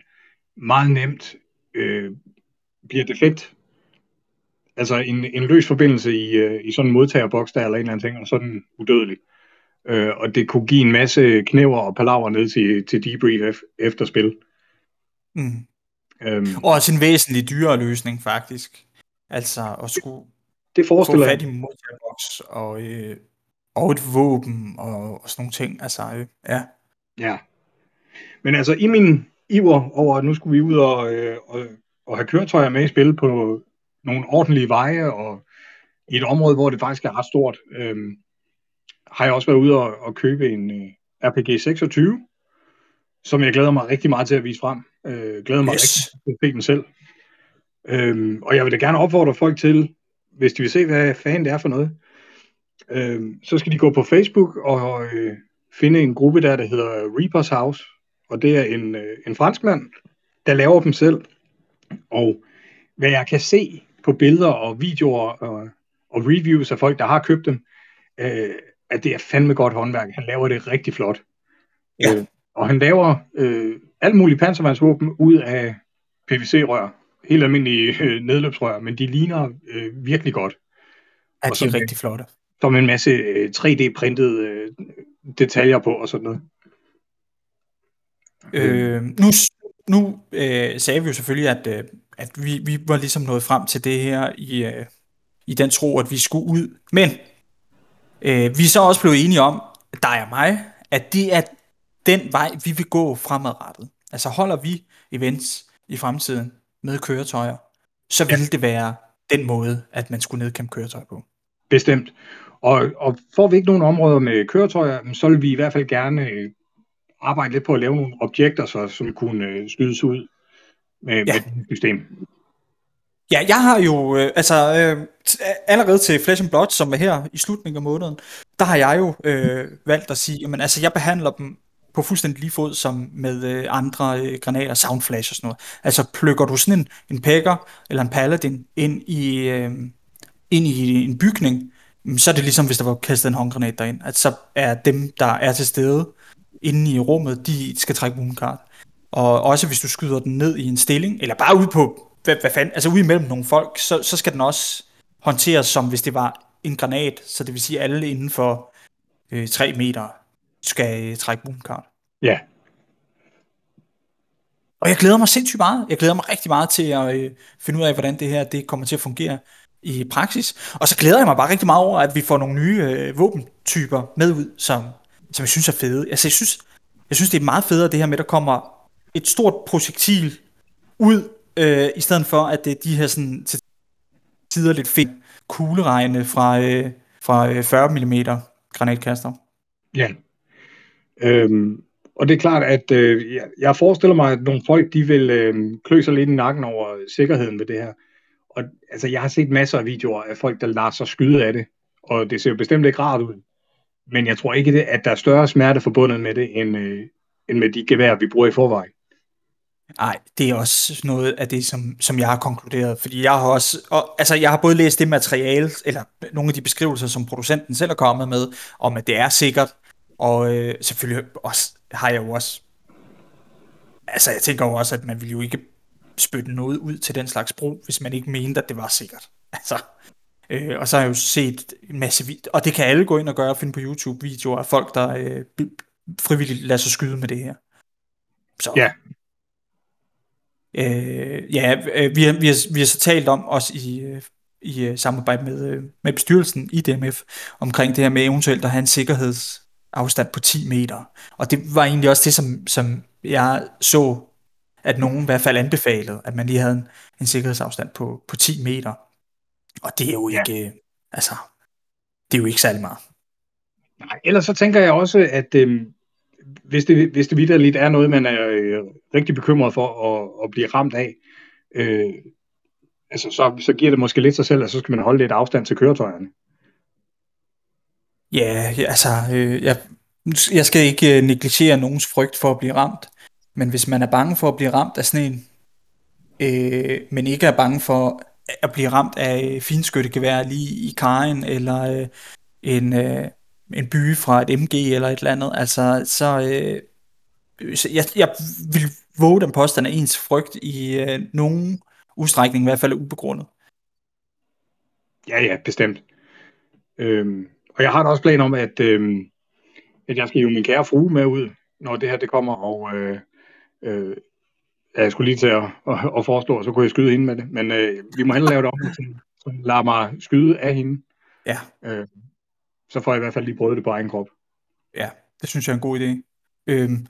meget nemt øh, bliver defekt. Altså en, en løs forbindelse i, øh, i sådan en modtagerboks der, eller en eller anden ting, og så den udødelig. Øh, og det kunne give en masse knæver og palaver ned til, til debrief efter spil. Mm. Øhm, og også en væsentlig dyrere løsning, faktisk. Altså at skulle det forestiller få fat i modtagerboks og, øh, og et våben og, og sådan nogle ting. Altså, øh, ja. Ja. Men altså, i min iver over, at nu skulle vi ud og, øh, og at have køretøjer med i spil på nogle ordentlige veje, og i et område, hvor det faktisk er ret stort, øhm, har jeg også været ude og, og købe en øh, RPG 26, som jeg glæder mig rigtig meget til at vise frem. Øh, glæder mig yes. rigtig til at se den selv. Øhm, og jeg vil da gerne opfordre folk til, hvis de vil se, hvad fanden det er for noget, øhm, så skal de gå på Facebook og øh, finde en gruppe der, der hedder Reapers House. Og det er en, øh, en franskmand, der laver dem selv. Og hvad jeg kan se på billeder og videoer og, og reviews af folk, der har købt dem, øh, at det er fandme godt håndværk. Han laver det rigtig flot. Ja. Øh, og han laver øh, alle mulige panservandsvåben ud af PVC-rør. Helt almindelige øh, nedløbsrør, men de ligner øh, virkelig godt. Ja, de er rigtig flotte. Der er en masse øh, 3D-printede øh, detaljer på og sådan noget. Øh, nu nu øh, sagde vi jo selvfølgelig, at, øh, at vi, vi var ligesom nået frem til det her i, øh, i den tro, at vi skulle ud. Men øh, vi er så også blevet enige om, dig og mig, at det er den vej, vi vil gå fremadrettet. Altså holder vi events i fremtiden med køretøjer, så vil ja. det være den måde, at man skulle nedkæmpe køretøjer på. Bestemt. Og, og får vi ikke nogen områder med køretøjer, så vil vi i hvert fald gerne øh, arbejde lidt på at lave nogle objekter, så, som kunne øh, skydes ud med, ja. med det system. Ja, jeg har jo, øh, altså øh, allerede til Flesh and Blood, som er her i slutningen af måneden, der har jeg jo øh, valgt at sige, jamen altså jeg behandler dem på fuldstændig lige fod som med øh, andre øh, granater, soundflash og sådan noget. Altså plukker du sådan en, en pækker eller en paladin ind i, øh, ind i en bygning, mm, så er det ligesom hvis der var kastet en håndgranat derind, at så er dem, der er til stede, inde i rummet, de skal trække mooncard. Og også hvis du skyder den ned i en stilling, eller bare ud på, hvad, hvad fanden, altså ude imellem nogle folk, så, så skal den også håndteres som hvis det var en granat, så det vil sige, alle inden for øh, 3 meter skal øh, trække mooncard. Ja. Og jeg glæder mig sindssygt meget. Jeg glæder mig rigtig meget til at øh, finde ud af, hvordan det her det kommer til at fungere i praksis. Og så glæder jeg mig bare rigtig meget over, at vi får nogle nye øh, våbentyper med ud, som som jeg synes er fede. Altså, jeg synes, jeg synes, det er meget federe, det her med, at der kommer et stort projektil ud, øh, i stedet for, at det er de her sådan, til tider lidt fedt kugleregne fra, øh, fra 40 øh, mm granatkaster. Ja. Øhm, og det er klart, at øh, jeg forestiller mig, at nogle folk, de vil øh, klø sig lidt i nakken over sikkerheden ved det her. Og altså, jeg har set masser af videoer af folk, der lader sig skyde af det, og det ser jo bestemt ikke rart ud. Men jeg tror ikke, det, at der er større smerte forbundet med det, end, øh, end med de gevær, vi bruger i forvejen. Nej, det er også noget af det, som, som jeg har konkluderet, fordi jeg har også, og, altså jeg har både læst det materiale, eller nogle af de beskrivelser, som producenten selv er kommet med, om at det er sikkert, og øh, selvfølgelig også, har jeg jo også, altså jeg tænker jo også, at man ville jo ikke spytte noget ud til den slags brug, hvis man ikke mente, at det var sikkert. Altså, Øh, og så har jeg jo set en masse videoer, og det kan alle gå ind og gøre og finde på YouTube videoer af folk, der øh, frivilligt lader sig skyde med det her. Så. Ja. Øh, ja, øh, vi har, vi, har, vi har så talt om også i, øh, i øh, samarbejde med, med bestyrelsen i DMF omkring det her med eventuelt at have en sikkerhedsafstand på 10 meter. Og det var egentlig også det, som, som jeg så, at nogen i hvert fald anbefalede, at man lige havde en, en sikkerhedsafstand på, på 10 meter. Og det er jo Ja. ikke, altså, det er jo ikke særlig meget. Nej, ellers så tænker jeg også, at øh, hvis det, hvis det vidderligt er noget, man er øh, rigtig bekymret for at, at blive ramt af, øh, altså så, så giver det måske lidt sig selv, at så skal man holde lidt afstand til køretøjerne. Ja, altså, øh, jeg, jeg skal ikke øh, negligere nogens frygt for at blive ramt, men hvis man er bange for at blive ramt af sneen, en, øh, men ikke er bange for at blive ramt af øh, finskyttegevær lige i kajen, eller øh, en, øh, en by fra et MG eller et eller andet, altså, så, øh, så jeg, jeg vil våge den påstand, at ens frygt i øh, nogen udstrækning i hvert fald er ubegrundet. Ja, ja, bestemt. Øhm, og jeg har da også plan om, at, øhm, at jeg skal hive min kære frue med ud, når det her det kommer, og øh, øh, jeg skulle lige til at, at, at foreslå, så kunne jeg skyde hende med det, men øh, vi må hellere lave det om, så, så lad mig skyde af hende. Ja. Øh, så får jeg i hvert fald lige prøvet det på egen krop. Ja, det synes jeg er en god idé. Øhm,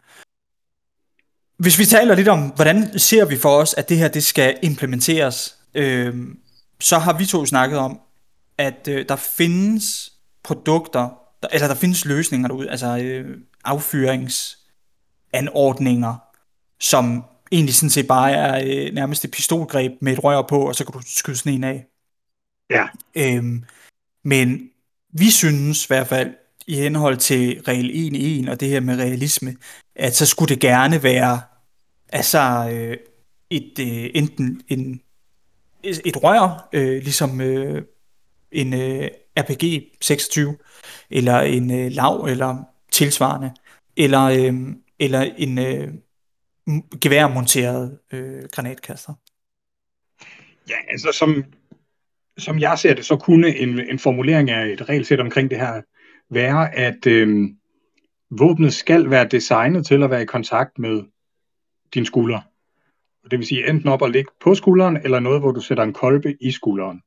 hvis vi taler lidt om, hvordan ser vi for os, at det her det skal implementeres, øhm, så har vi to snakket om, at øh, der findes produkter, der, eller der findes løsninger derude, altså øh, affyringsanordninger, som egentlig sådan set bare er øh, nærmest et pistolgreb med et rør på, og så kan du skyde sådan en af. Ja. Øhm, men vi synes i hvert fald, i henhold til regel 1 og det her med realisme, at så skulle det gerne være altså øh, et, øh, enten en, et rør, øh, ligesom øh, en øh, RPG 26, eller en øh, lav, eller tilsvarende, eller, øh, eller en øh, geværmonteret øh, granatkaster. Ja, altså som, som jeg ser det, så kunne en, en formulering af et regelsæt omkring det her være, at øh, våbnet skal være designet til at være i kontakt med din skulder. Det vil sige enten op og ligge på skulderen, eller noget, hvor du sætter en kolbe i skulderen.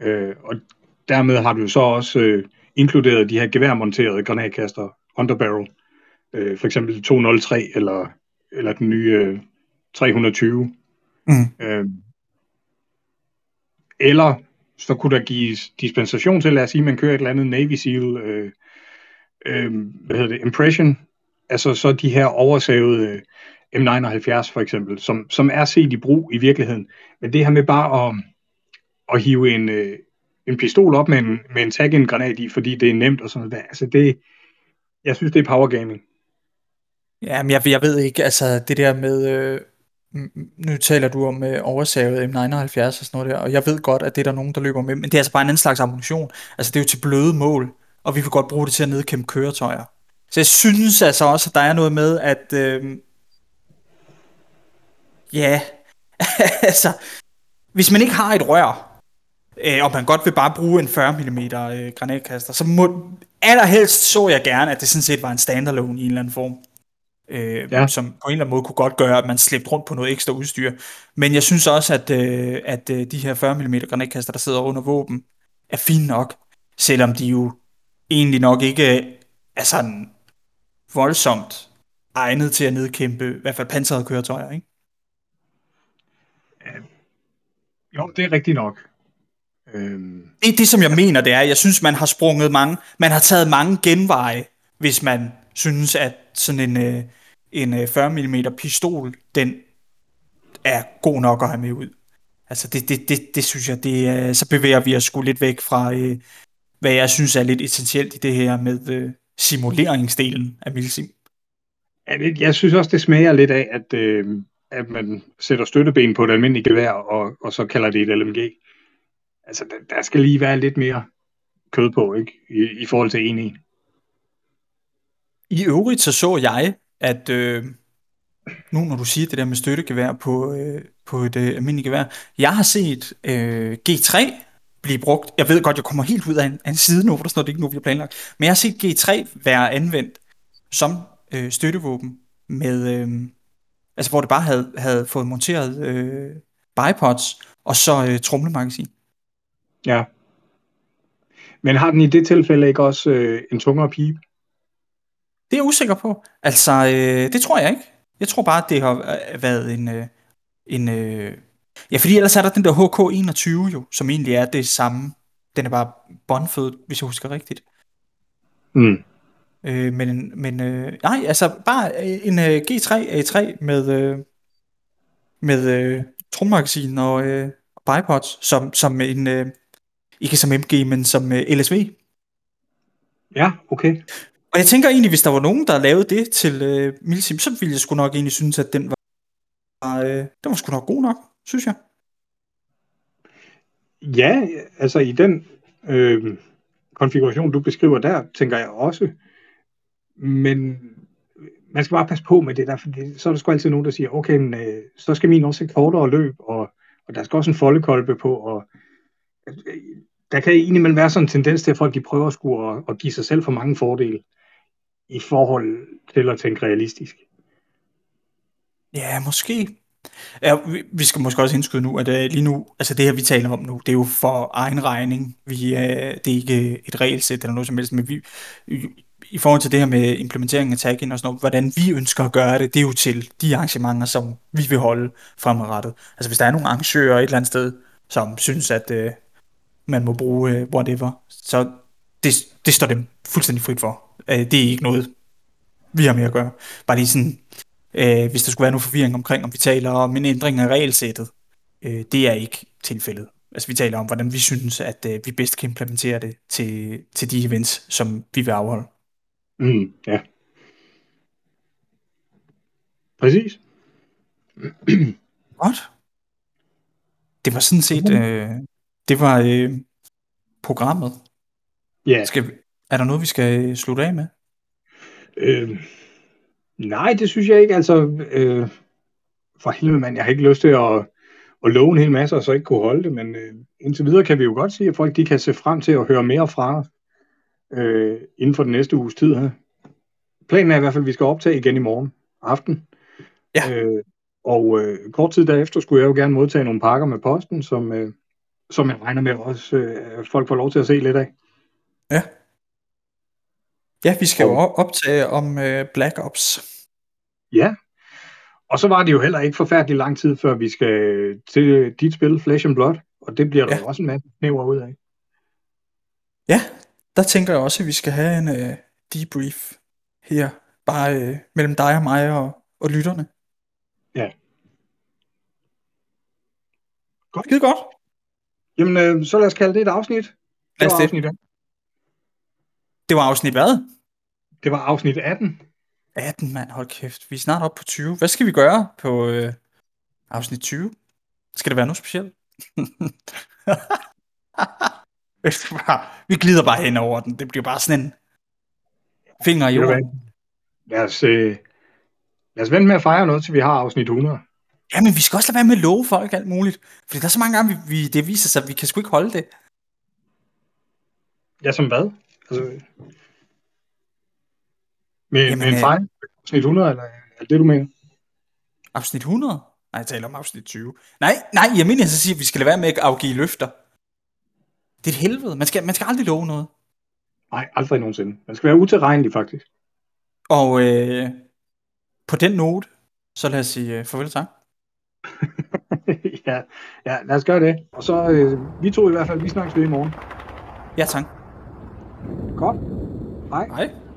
Øh, og dermed har du så også øh, inkluderet de her geværmonterede granatkaster, underbarrel, øh, for eksempel 203 eller, eller den nye øh, 320. Mm. Øh, eller så kunne der gives dispensation til, lad os sige, man kører et eller andet Navy SEAL, øh, øh, hvad hedder det, impression, altså så de her oversavede øh, M79 for eksempel, som, som er set i brug i virkeligheden. Men det her med bare at, at hive en, øh, en pistol op med en, med en tag en granat i, fordi det er nemt og sådan noget, altså det, jeg synes, det er power gaming. Ja, men jeg, jeg ved ikke, altså det der med, øh, nu taler du om øh, oversavet M79 og sådan noget der, og jeg ved godt, at det er der nogen, der løber med, men det er altså bare en anden slags ammunition. Altså det er jo til bløde mål, og vi vil godt bruge det til at nedkæmpe køretøjer. Så jeg synes altså også, at der er noget med, at øh, ja, altså hvis man ikke har et rør, øh, og man godt vil bare bruge en 40 mm øh, granatkaster, så må, allerhelst så jeg gerne, at det sådan set var en standalone i en eller anden form øh, ja. som på en eller anden måde kunne godt gøre, at man slæbte rundt på noget ekstra udstyr. Men jeg synes også, at, øh, at øh, de her 40 mm granatkaster, der sidder under våben, er fine nok, selvom de jo egentlig nok ikke er sådan voldsomt egnet til at nedkæmpe i hvert fald pansrede køretøjer, ikke? Jo, det er rigtigt nok. Øhm. Det, det, som jeg mener, det er, jeg synes, man har sprunget mange, man har taget mange genveje, hvis man synes, at sådan en, øh, en 40 øh, mm pistol, den er god nok at have med ud. Altså det, det, det, det synes jeg, det er, så bevæger vi os sgu lidt væk fra, øh, hvad jeg synes er lidt essentielt i det her med øh, simuleringsdelen af Milsim. Jeg synes også, det smager lidt af, at, øh, at man sætter støtteben på et almindeligt gevær, og, og så kalder det et LMG. Altså, der, der skal lige være lidt mere kød på, ikke? I, i forhold til en en. I øvrigt så så jeg, at øh, nu når du siger det der med støttegevær på, øh, på et øh, almindeligt gevær, jeg har set øh, G3 blive brugt. Jeg ved godt, jeg kommer helt ud af en, af en side nu, for der står det ikke nu, vi har planlagt. Men jeg har set G3 være anvendt som øh, støttevåben med, øh, Altså hvor det bare havde, havde fået monteret øh, bipods, og så øh, tromlemagasin. Ja. Men har den i det tilfælde ikke også øh, en tungere pipe? Det er jeg usikker på. Altså, øh, det tror jeg ikke. Jeg tror bare, at det har øh, været en... Øh, en øh... Ja, fordi ellers er der den der HK21 jo, som egentlig er det samme. Den er bare båndfødt, hvis jeg husker rigtigt. Mm. Øh, men men øh, nej, altså bare en øh, G3 A3 med, øh, med øh, trommagasin og øh, bipods, som, som en, øh, ikke som MG, men som øh, LSV. Ja, okay. Og jeg tænker egentlig, hvis der var nogen, der lavede det til øh, Milsim, så ville jeg sgu nok egentlig synes, at den var, øh, den var sgu nok god nok, synes jeg. Ja, altså i den øh, konfiguration, du beskriver der, tænker jeg også. Men man skal bare passe på med det der, for så er der sgu altid nogen, der siger, okay, men, øh, så skal min også have kortere løb, og, og der skal også en foldekolbe på, og der kan egentlig være sådan en tendens til, at folk de prøver at, skulle at, at give sig selv for mange fordele i forhold til at tænke realistisk. Ja, måske. Ja, vi, vi skal måske også indskyde nu, at uh, lige nu, altså det her vi taler om nu, det er jo for egen regning. Vi, uh, det er ikke et regelsæt eller noget som helst, men vi, i, forhold til det her med implementeringen af taggen og sådan noget, hvordan vi ønsker at gøre det, det er jo til de arrangementer, som vi vil holde fremadrettet. Altså hvis der er nogle arrangører et eller andet sted, som synes, at uh, man må bruge uh, whatever, så det, det står dem fuldstændig frit for. Uh, det er ikke noget, vi har med at gøre. Bare lige sådan, øh, hvis der skulle være noget forvirring omkring, om vi taler om en ændring af regelsættet. Øh, det er ikke tilfældet. Altså vi taler om, hvordan vi synes, at øh, vi bedst kan implementere det til, til de events, som vi vil afholde. Mm, ja. Præcis. Godt. Det var sådan set, øh, det var øh, programmet. Ja. Skal, er der noget, vi skal slutte af med? Øh, nej, det synes jeg ikke. Altså, øh, for helvede mand, jeg har ikke lyst til at, at love en hel masse, og så ikke kunne holde det, men øh, indtil videre kan vi jo godt sige, at folk de kan se frem til at høre mere fra os øh, inden for den næste uges tid her. Planen er i hvert fald, at vi skal optage igen i morgen aften. Ja. Øh, og øh, kort tid derefter skulle jeg jo gerne modtage nogle pakker med posten, som, øh, som jeg regner med også øh, folk får lov til at se lidt af. Ja. Ja, vi skal og, jo optage om øh, Black Ops. Ja, og så var det jo heller ikke forfærdelig lang tid, før vi skal til dit spil, Flesh and Blood, og det bliver der ja. også en masse knæver ud af. Ja, der tænker jeg også, at vi skal have en øh, debrief her, bare øh, mellem dig og mig og, og lytterne. Ja. Godt. Skide godt. Jamen, øh, så lad os kalde det et afsnit. Det lad os var det. afsnit Det var afsnit hvad? Det var afsnit 18. 18, mand, hold kæft. Vi er snart oppe på 20. Hvad skal vi gøre på øh, afsnit 20? Skal det være noget specielt? vi glider bare hen over den. Det bliver bare sådan en finger i jorden. Lad os, øh, lad os vente med at fejre noget, til vi har afsnit 100. Jamen, vi skal også lade være med at love folk alt muligt. Fordi der er så mange gange, vi, vi, det viser sig, at vi kan sgu ikke holde det. Ja, som hvad? Altså, med, Jamen, med en fejl? Afsnit 100, eller er det du mener? Afsnit 100? Nej, jeg taler om afsnit 20. Nej, nej, jeg mener, jeg siger, at vi skal lade være med at afgive løfter. Det er et helvede. Man skal, man skal aldrig love noget. Nej, aldrig nogensinde. Man skal være utilregnelig, faktisk. Og øh, på den note, så lad os sige uh, farvel tak. ja, ja, lad os gøre det. Og så, øh, vi to i hvert fald, vi snakkes ved i morgen. Ja, tak. Godt. Hej. Hej.